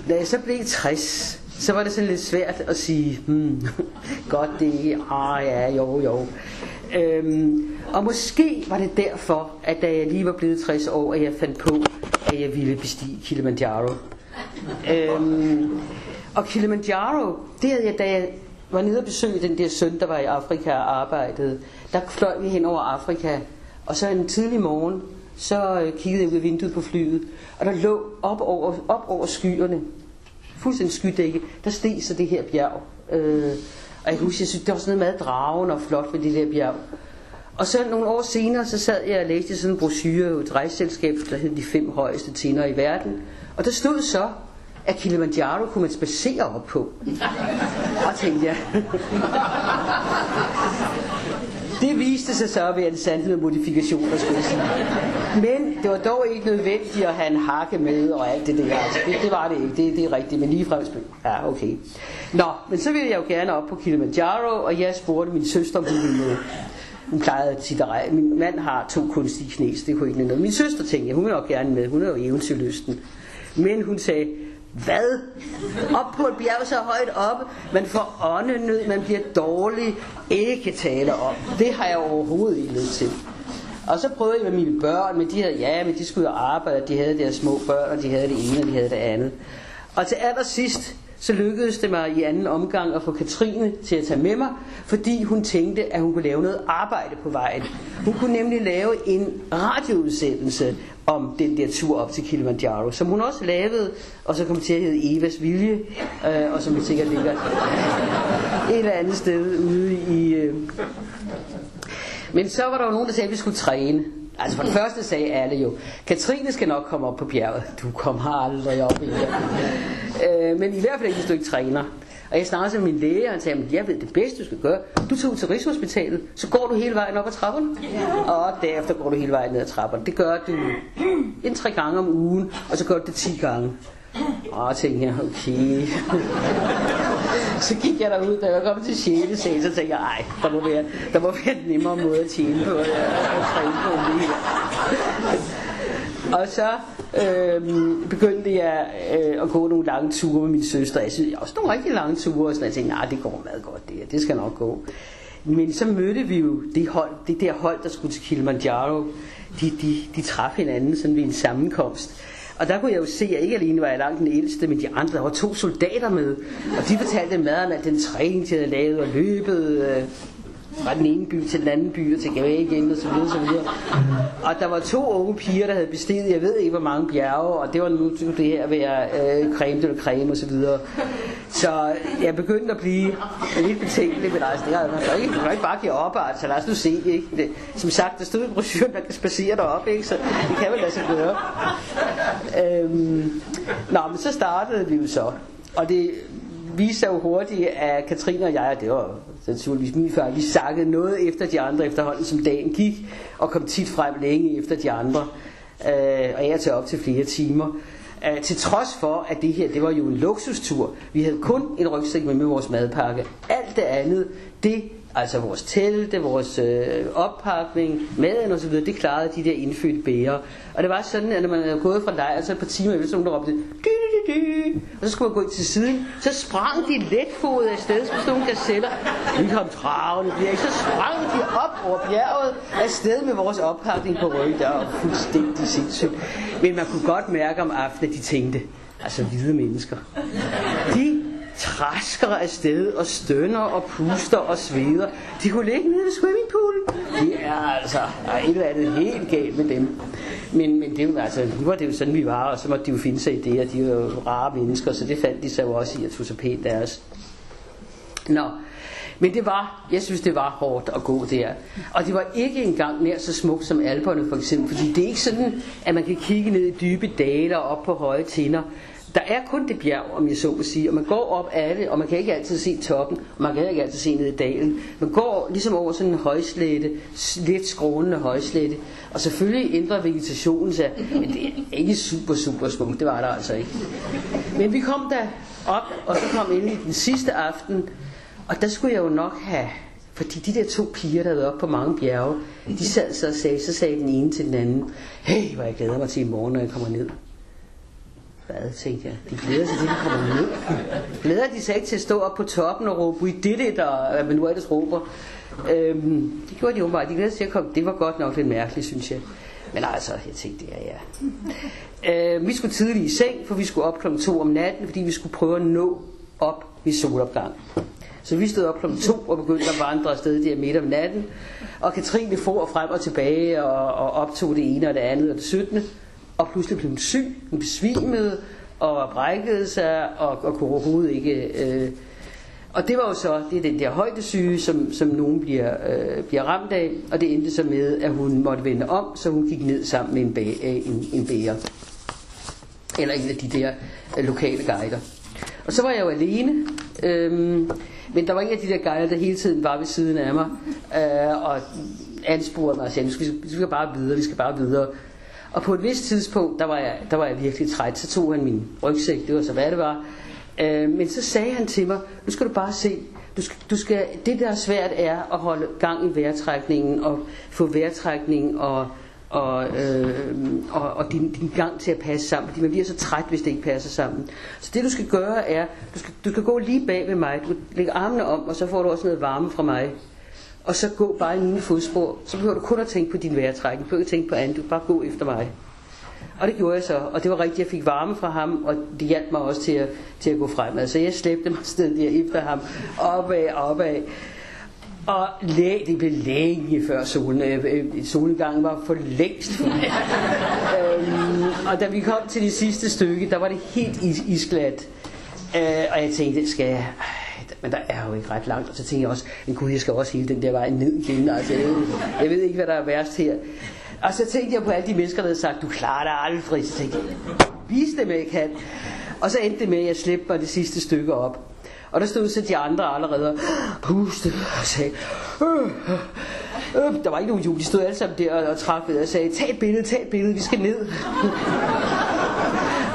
Da jeg så blev 60, så var det sådan lidt svært at sige, hmm, godt det ikke, ah ja, jo, jo. Øhm, og måske var det derfor, at da jeg lige var blevet 60 år, at jeg fandt på, at jeg ville bestige Kilimanjaro. Øhm, og Kilimanjaro, det havde jeg, da jeg var nede og besøgte den der søn, der var i Afrika og arbejdede. Der fløj vi hen over Afrika, og så en tidlig morgen, så øh, kiggede jeg ud af vinduet på flyet, og der lå op over, op over skyerne, fuldstændig skydække, der steg så det her bjerg. Øh, og jeg husker, jeg synes, det var sådan noget meget dragen og flot ved det der bjerg. Og så nogle år senere, så sad jeg og læste sådan en brochure et rejseselskab, der hed De fem højeste tinder i verden. Og der stod så, at Kilimanjaro kunne man spacere op på. Og tænkte jeg, det viste sig så at være en sandhed med modifikationer, skulle jeg sige. Men det var dog ikke nødvendigt at have en hakke med og alt det der. Altså, det, det var det ikke. Det, det er rigtigt. Men lige Ja, okay. Nå, men så ville jeg jo gerne op på Kilimanjaro, og jeg spurgte min søster, om hun ville med. Hun plejede at sige, at min mand har to kunstige knæs, det kunne ikke noget. Min søster tænkte, hun vil nok gerne med, hun er jo eventyrlysten. Men hun sagde, hvad? Op på et bjerg så højt op, man får åndenød, man bliver dårlig, ikke tale om. Det har jeg overhovedet ikke lyst til. Og så prøvede jeg med mine børn, men de havde, ja, men de skulle jo arbejde, de havde deres små børn, og de havde det ene, og de havde det andet. Og til allersidst, så lykkedes det mig i anden omgang at få Katrine til at tage med mig, fordi hun tænkte, at hun kunne lave noget arbejde på vejen. Hun kunne nemlig lave en radioudsendelse om den der tur op til Kilimanjaro, som hun også lavede, og så kom til at hedde Evas Vilje, øh, og som sikkert ligger et eller andet sted ude i... Øh. Men så var der jo nogen, der sagde, at vi skulle træne. Altså for det første sagde alle jo, Katrine skal nok komme op på bjerget. Du kommer aldrig op i det. Øh, men i hvert fald ikke, hvis du ikke træner. Og jeg snakkede med min læge, og han sagde, jeg ved det bedste, du skal gøre. Du tog til Rigshospitalet, så går du hele vejen op ad trapperne. Og derefter går du hele vejen ned ad trapperne. Det gør du en tre gange om ugen, og så gør du det 10 gange. Og tænkte jeg, okay. så gik jeg derud, da jeg kom til 6. sal, så tænkte jeg, ej, der må være, der må være en nemmere måde at tjene på, øh, at træne på det Og så øh, begyndte jeg øh, at gå nogle lange ture med min søster. Jeg synes, også nogle rigtig lange ture, og sådan, jeg tænkte, nej, det går meget godt, det her. det skal nok gå. Men så mødte vi jo det, hold, det der hold, der skulle til Kilimanjaro. De, de, de traf hinanden sådan ved en sammenkomst. Og der kunne jeg jo se, at ikke alene var jeg langt den ældste, men de andre, der var to soldater med. Og de fortalte maden, at den træning, de havde lavet og løbet øh, fra den ene by til den anden by og tilbage igen og så videre, så videre. Og der var to unge piger, der havde bestiget, jeg ved ikke hvor mange bjerge, og det var nu det her ved at øh, creme eller creme og så videre. Så jeg begyndte at blive lidt betænkelig, men altså, det er, man kan ikke, man kan ikke bare give op, altså lad os nu se, ikke? Det, som sagt, der stod i brochuren, der kan spacere derop, ikke? Så det kan vel lade sig gøre. Øhm, nå, men så startede vi jo så, og det viste sig jo hurtigt, at Katrine og jeg, og det var naturligvis min far, vi sakkede noget efter de andre efterhånden, som dagen gik, og kom tit frem længe efter de andre, øh, og jeg til op til flere timer. Øh, til trods for, at det her, det var jo en luksustur. Vi havde kun en rygsæk med, med vores madpakke. Alt det andet, det Altså vores telte, vores øh, oppakning, maden osv., det klarede de der indfødte bæger. Og det var sådan, at når man havde gået fra lejr, så et par timer efter, så nogen der råbte, og så skulle man gå til siden. Så sprang de letfodet af sted, som sådan nogle gazeller. Vi kom travle, bjerg. Så sprang de op over bjerget af sted med vores oppakning på ryggen. Der var fuldstændig sindssygt. Men man kunne godt mærke om aftenen, at de tænkte, altså hvide mennesker. De trasker afsted og stønner og puster og sveder. De kunne ligge nede ved swimmingpoolen. Det er altså der er et eller andet helt galt med dem. Men, men det, altså, nu var det jo sådan, vi var, og så måtte de jo finde sig i det, og de var jo rare mennesker, så det fandt de sig jo også i at tog sig pænt deres. Nå, men det var, jeg synes det var hårdt at gå der. Og det var ikke engang nær så smukt som Alperne for eksempel, fordi det er ikke sådan, at man kan kigge ned i dybe dale og op på høje tinder. Der er kun det bjerg, om jeg så må sige, og man går op af det, og man kan ikke altid se toppen, og man kan ikke altid se ned i dalen. Man går ligesom over sådan en højslette, lidt skrånende højslette, og selvfølgelig ændrer vegetationen sig, men det er ikke super, super smukt, det var der altså ikke. Men vi kom der op, og så kom ind i den sidste aften, og der skulle jeg jo nok have fordi de der to piger, der havde op på mange bjerge, de sad så og sagde, så sagde den ene til den anden, hey, hvor jeg glæder mig til i morgen, når jeg kommer ned. Hvad, tænkte jeg. De glæder sig til, at de kommer ned. Glæder de sig ikke til at stå op på toppen og råbe, we did it, og hvad man nu ellers råber. Øhm, det gjorde de åbenbart. De glæder sig til at komme. Det var godt nok lidt mærkeligt, synes jeg. Men altså, jeg tænkte, ja, ja. Øh, vi skulle tidligt i seng, for vi skulle op klokken 2 om natten, fordi vi skulle prøve at nå op ved solopgang. Så vi stod op klokken 2 og begyndte at vandre afsted der midt om natten. Og Katrine for frem og tilbage og, og optog det ene og det andet og det 17 og pludselig blev hun syg, hun besvimede og brækkede sig og, og kunne overhovedet ikke... Øh, og det var jo så, det er den der højdesyge, som, som nogen bliver, øh, bliver ramt af, og det endte så med, at hun måtte vende om, så hun gik ned sammen med en, bæ, øh, en, en bæger. Eller en af de der øh, lokale guider. Og så var jeg jo alene, øhm, men der var en af de der guider, der hele tiden var ved siden af mig, øh, og ansporede mig og sagde, vi skal, vi skal bare videre, vi skal bare videre. Og på et vist tidspunkt, der var jeg, der var jeg virkelig træt, så tog han min rygsæk, det var så hvad det var. Øh, men så sagde han til mig, nu skal du bare se, du skal, du skal, det der er svært er at holde gang i vejrtrækningen og få vejrtrækning og, og, øh, og, og din, din gang til at passe sammen, fordi man bliver så træt, hvis det ikke passer sammen. Så det du skal gøre er, du skal, du skal gå lige bag ved mig, du lægger armene om, og så får du også noget varme fra mig og så gå bare i mine fodspor. Så behøver du kun at tænke på din vejrtrækning. Du behøver ikke tænke på andet. Du bare gå efter mig. Og det gjorde jeg så, og det var rigtigt, jeg fik varme fra ham, og det hjalp mig også til at, til at gå fremad. Så jeg slæbte mig sted der efter ham, opad, opad. Og læ, det blev længe før solen, øh, solgangen var for længst for øhm, og da vi kom til det sidste stykke, der var det helt is, isglat. Øh, og jeg tænkte, skal jeg... Men der er jo ikke ret langt. Og så tænkte jeg også, men gud, jeg skal også hele den der vej ned igen. Altså, jeg, ved, jeg ved ikke, hvad der er værst her. Og så tænkte jeg på alle de mennesker, der havde sagt, du klarer dig aldrig. Så tænkte jeg, vis dem, jeg kan. Og så endte det med, at jeg slæbte mig det sidste stykke op. Og der stod så de andre allerede og pustede og sagde, øh, øh, øh, der var ikke nogen jul, de stod alle sammen der og, og trak ved og sagde, tag et billede, tag et billede, vi skal ned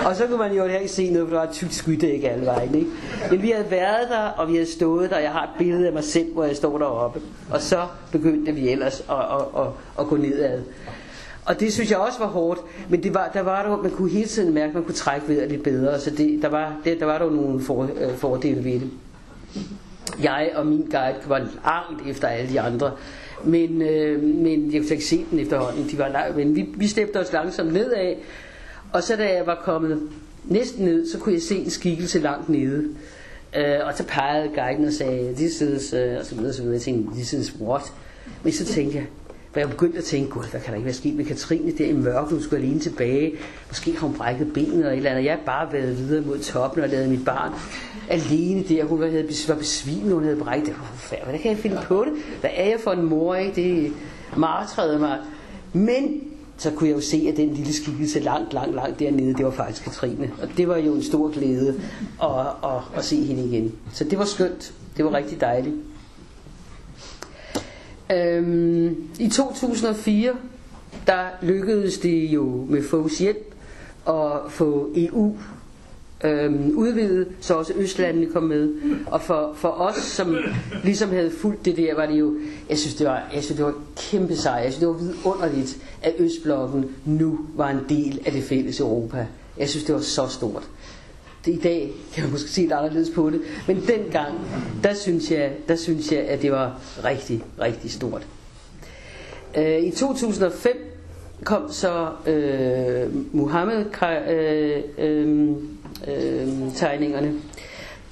og så kunne man jo ikke se noget, for der var et tykt skydæk alle vejen. Ikke? Men vi havde været der, og vi havde stået der, og jeg har et billede af mig selv, hvor jeg står deroppe. Og så begyndte vi ellers at, at, at, at gå nedad. Og det synes jeg også var hårdt, men det var, der var der, man kunne hele tiden mærke, at man kunne trække vejret lidt bedre, så det, der, var, det, der var der nogle for, øh, fordele ved det. Jeg og min guide var langt efter alle de andre, men, øh, men jeg kunne ikke se den efterhånden, de var langt, men vi, vi slæbte os langsomt nedad, og så da jeg var kommet næsten ned, så kunne jeg se en skikkelse langt nede. Øh, og så pegede guiden og sagde, this is, uh, og så videre, så videre. Jeg tænkte, this is what? Men så tænkte jeg, for jeg begyndte at tænke, gud, der kan der ikke være sket med Katrine der i mørket, hun skulle alene tilbage. Måske har hun brækket benet eller et eller andet. Jeg har bare været videre mod toppen og lavet mit barn alene der. Hun var besvimet, hun havde brækket. Det var forfærdeligt. Hvordan kan jeg finde på det? Hvad er jeg for en mor, ikke? Det martrede mig. Men så kunne jeg jo se, at den lille skikkelse langt, langt, langt dernede, det var faktisk Katrine. Og det var jo en stor glæde at, at, at se hende igen. Så det var skønt. Det var rigtig dejligt. Øhm, I 2004, der lykkedes det jo med Fogs hjælp at få EU øhm, udvidet, så også Østlandene kom med. Og for, for os, som ligesom havde fulgt det der, var det jo, jeg synes det var, jeg synes, det var kæmpe sejr. Jeg synes det var vidunderligt, at Østblokken nu var en del af det fælles Europa. Jeg synes det var så stort det, i dag kan man måske se lidt anderledes på det, men dengang, der synes jeg, der synes jeg at det var rigtig, rigtig stort. Øh, I 2005 kom så øh, Muhammed øh, øh, øh, tegningerne.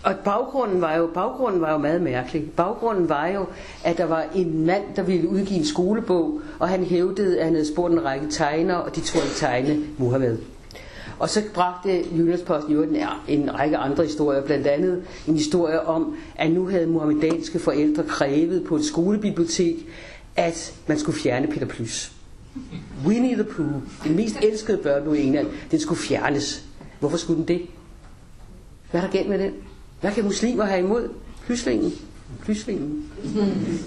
Og baggrunden var, jo, baggrunden var jo meget mærkelig. Baggrunden var jo, at der var en mand, der ville udgive en skolebog, og han hævdede, at han havde spurgt en række tegnere, og de tog ikke tegne Muhammed. Og så bragte Jyllandsposten jo en, en række andre historier, blandt andet en historie om, at nu havde muhammedanske forældre krævet på et skolebibliotek, at man skulle fjerne Peter Plys. Winnie the Pooh, den mest elskede børn i England, den skulle fjernes. Hvorfor skulle den det? Hvad er der galt med den? Hvad kan muslimer have imod? Plyslingen. Plyslingen.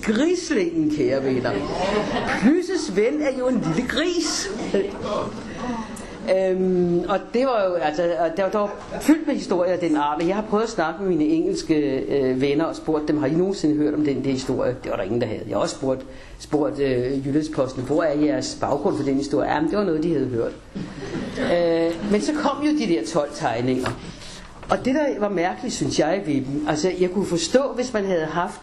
Grislingen, kære venner. Plysses ven er jo en lille gris. Øhm, og det var jo, altså, der, der var fyldt med historier af den art, men jeg har prøvet at snakke med mine engelske øh, venner og spurgt dem, har I nogensinde hørt om den der historie? Det var der ingen, der havde. Jeg har også spurgt, spurgt øh, Jyllandsposten, hvor er jeres baggrund for den historie? Jamen, det var noget, de havde hørt. øh, men så kom jo de der 12 tegninger. Og det, der var mærkeligt, synes jeg ved dem, altså jeg kunne forstå, hvis man havde haft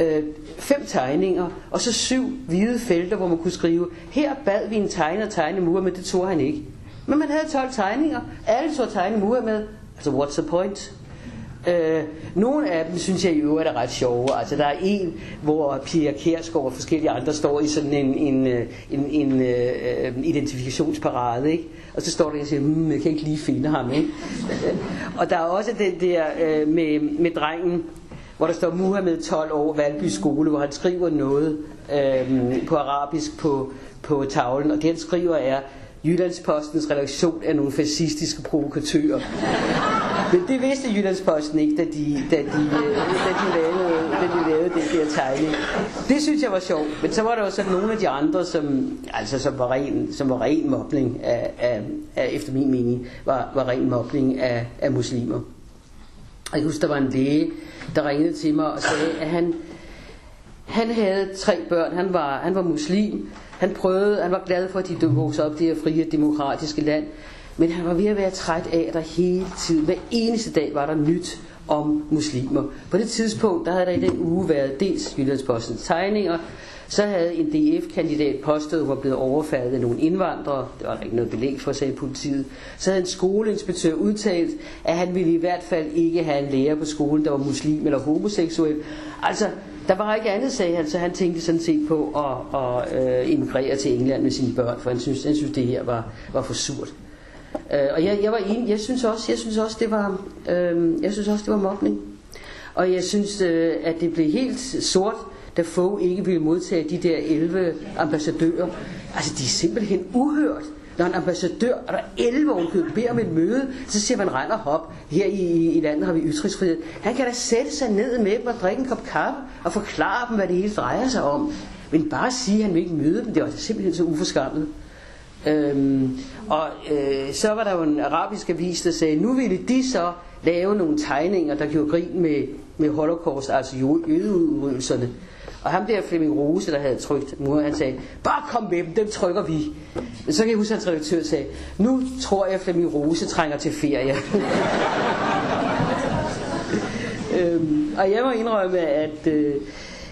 øh, fem tegninger, og så syv hvide felter, hvor man kunne skrive, her bad vi en tegner tegne mur, men det tog han ikke. Men man havde 12 tegninger. Alle så tegne med. Altså, what's the point? Øh, nogle af dem synes jeg i øvrigt er ret sjove. Altså der er en, hvor Pia Kærsgaard og forskellige andre står i sådan en, en, øh, en, en, en øh, identifikationsparade, ikke? Og så står der og siger, hmm, jeg kan ikke lige finde ham, ikke? og der er også den der øh, med, med drengen, hvor der står Muhammed 12 år, Valby skole, hvor han skriver noget øh, på arabisk på, på tavlen, og det han skriver er, Jyllandspostens redaktion er nogle fascistiske provokatører. Men det vidste Jyllandsposten ikke, da de, da de, øh, da de, lavede, da de lavede den der tegning. Det synes jeg var sjovt. Men så var der også nogle af de andre, som, altså, som, var, ren, som var ren mobling af, af, af, efter min mening, var, var ren mobling af, af muslimer. Og jeg husker, der var en læge, der ringede til mig og sagde, at han, han havde tre børn. Han var, han var muslim, han prøvede, han var glad for, at de voksede op i det her frie, demokratiske land. Men han var ved at være træt af, at der hele tiden, hver eneste dag var der nyt om muslimer. På det tidspunkt, der havde der i den uge været dels Jyllandspostens tegninger, så havde en DF-kandidat påstået, at hun var blevet overfaldet af nogle indvandrere. Det var der ikke noget belæg for, sagde politiet. Så havde en skoleinspektør udtalt, at han ville i hvert fald ikke have en lærer på skolen, der var muslim eller homoseksuel. Altså, der var ikke andet, sagde han, så han tænkte sådan set på at, at øh, at emigrere til England med sine børn, for han synes, han synes det her var, var for surt. Øh, og jeg, jeg var enig, jeg synes også, jeg synes også, det var, øh, jeg synes også, det var mobning. Og jeg synes, øh, at det blev helt sort, da Fogh ikke ville modtage de der 11 ambassadører. Altså, de er simpelthen uhørt. Når en ambassadør, og der er 11 ovenkøb, beder om et møde, så siger man, rend og hop. Her i, i landet har vi ytringsfrihed. Han kan da sætte sig ned med dem og drikke en kop kaffe og forklare dem, hvad det hele drejer sig om. Men bare sige, at han vil ikke møde dem, det var altså simpelthen så uforskammet. Øhm, og øh, så var der jo en arabisk avis, der sagde, nu ville de så lave nogle tegninger, der gjorde grin med, med holocaust, altså jødeudryddelserne. Og ham der Flemming Rose, der havde trykt mur, han sagde, bare kom med dem, dem trykker vi. Så kan jeg huske, at hans redaktør sagde, nu tror jeg, at Flemming Rose trænger til ferie. øhm, og jeg må indrømme, at øh,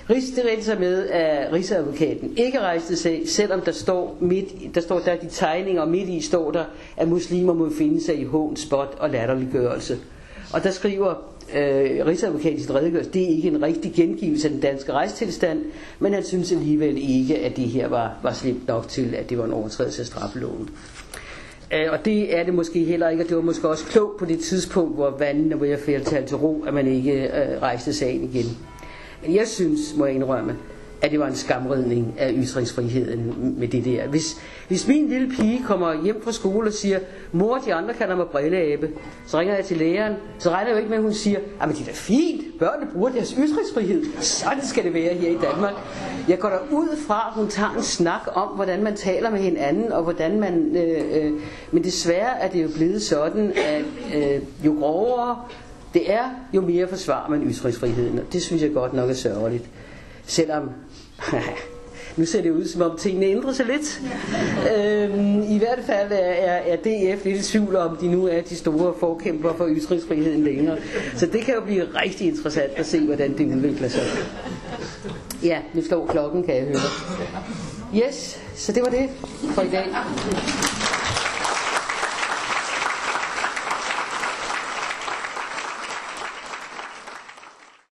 det rendte sig med, at Rigsadvokaten ikke rejste sag, selvom der står, midt, der står der de tegninger, og midt i står der, at muslimer må finde sig i hån, spot og latterliggørelse. Og der skriver øh, Rigsadvokatens redegørelse, det er ikke en rigtig gengivelse af den danske rejstilstand, men han synes alligevel ikke, at det her var, var slemt nok til, at det var en overtrædelse af straffeloven. Øh, og det er det måske heller ikke, og det var måske også klogt på det tidspunkt, hvor vandene var ved at til ro, at man ikke øh, rejste sagen igen. Men jeg synes, må jeg indrømme, at det var en skamridning af ytringsfriheden med det der. Hvis, hvis min lille pige kommer hjem fra skole og siger, mor de andre kalder mig brilleabe, så ringer jeg til læreren, så regner jeg jo ikke med, at hun siger, ah, men det er da fint, børnene bruger deres ytringsfrihed, sådan skal det være her i Danmark. Jeg går der ud fra, at hun tager en snak om, hvordan man taler med hinanden, og hvordan man, øh, øh, men desværre er det jo blevet sådan, at øh, jo grovere det er, jo mere forsvarer man ytringsfriheden, og det synes jeg godt nok er sørgeligt. Selvom nu ser det ud som om tingene ændrer sig lidt. Øhm, I hvert fald er, er, er DF lidt i tvivl om, de nu er de store forkæmper for ytringsfriheden længere. Så det kan jo blive rigtig interessant at se, hvordan det udvikler sig. Ja, nu slår klokken, kan jeg høre. Yes, så det var det for i dag.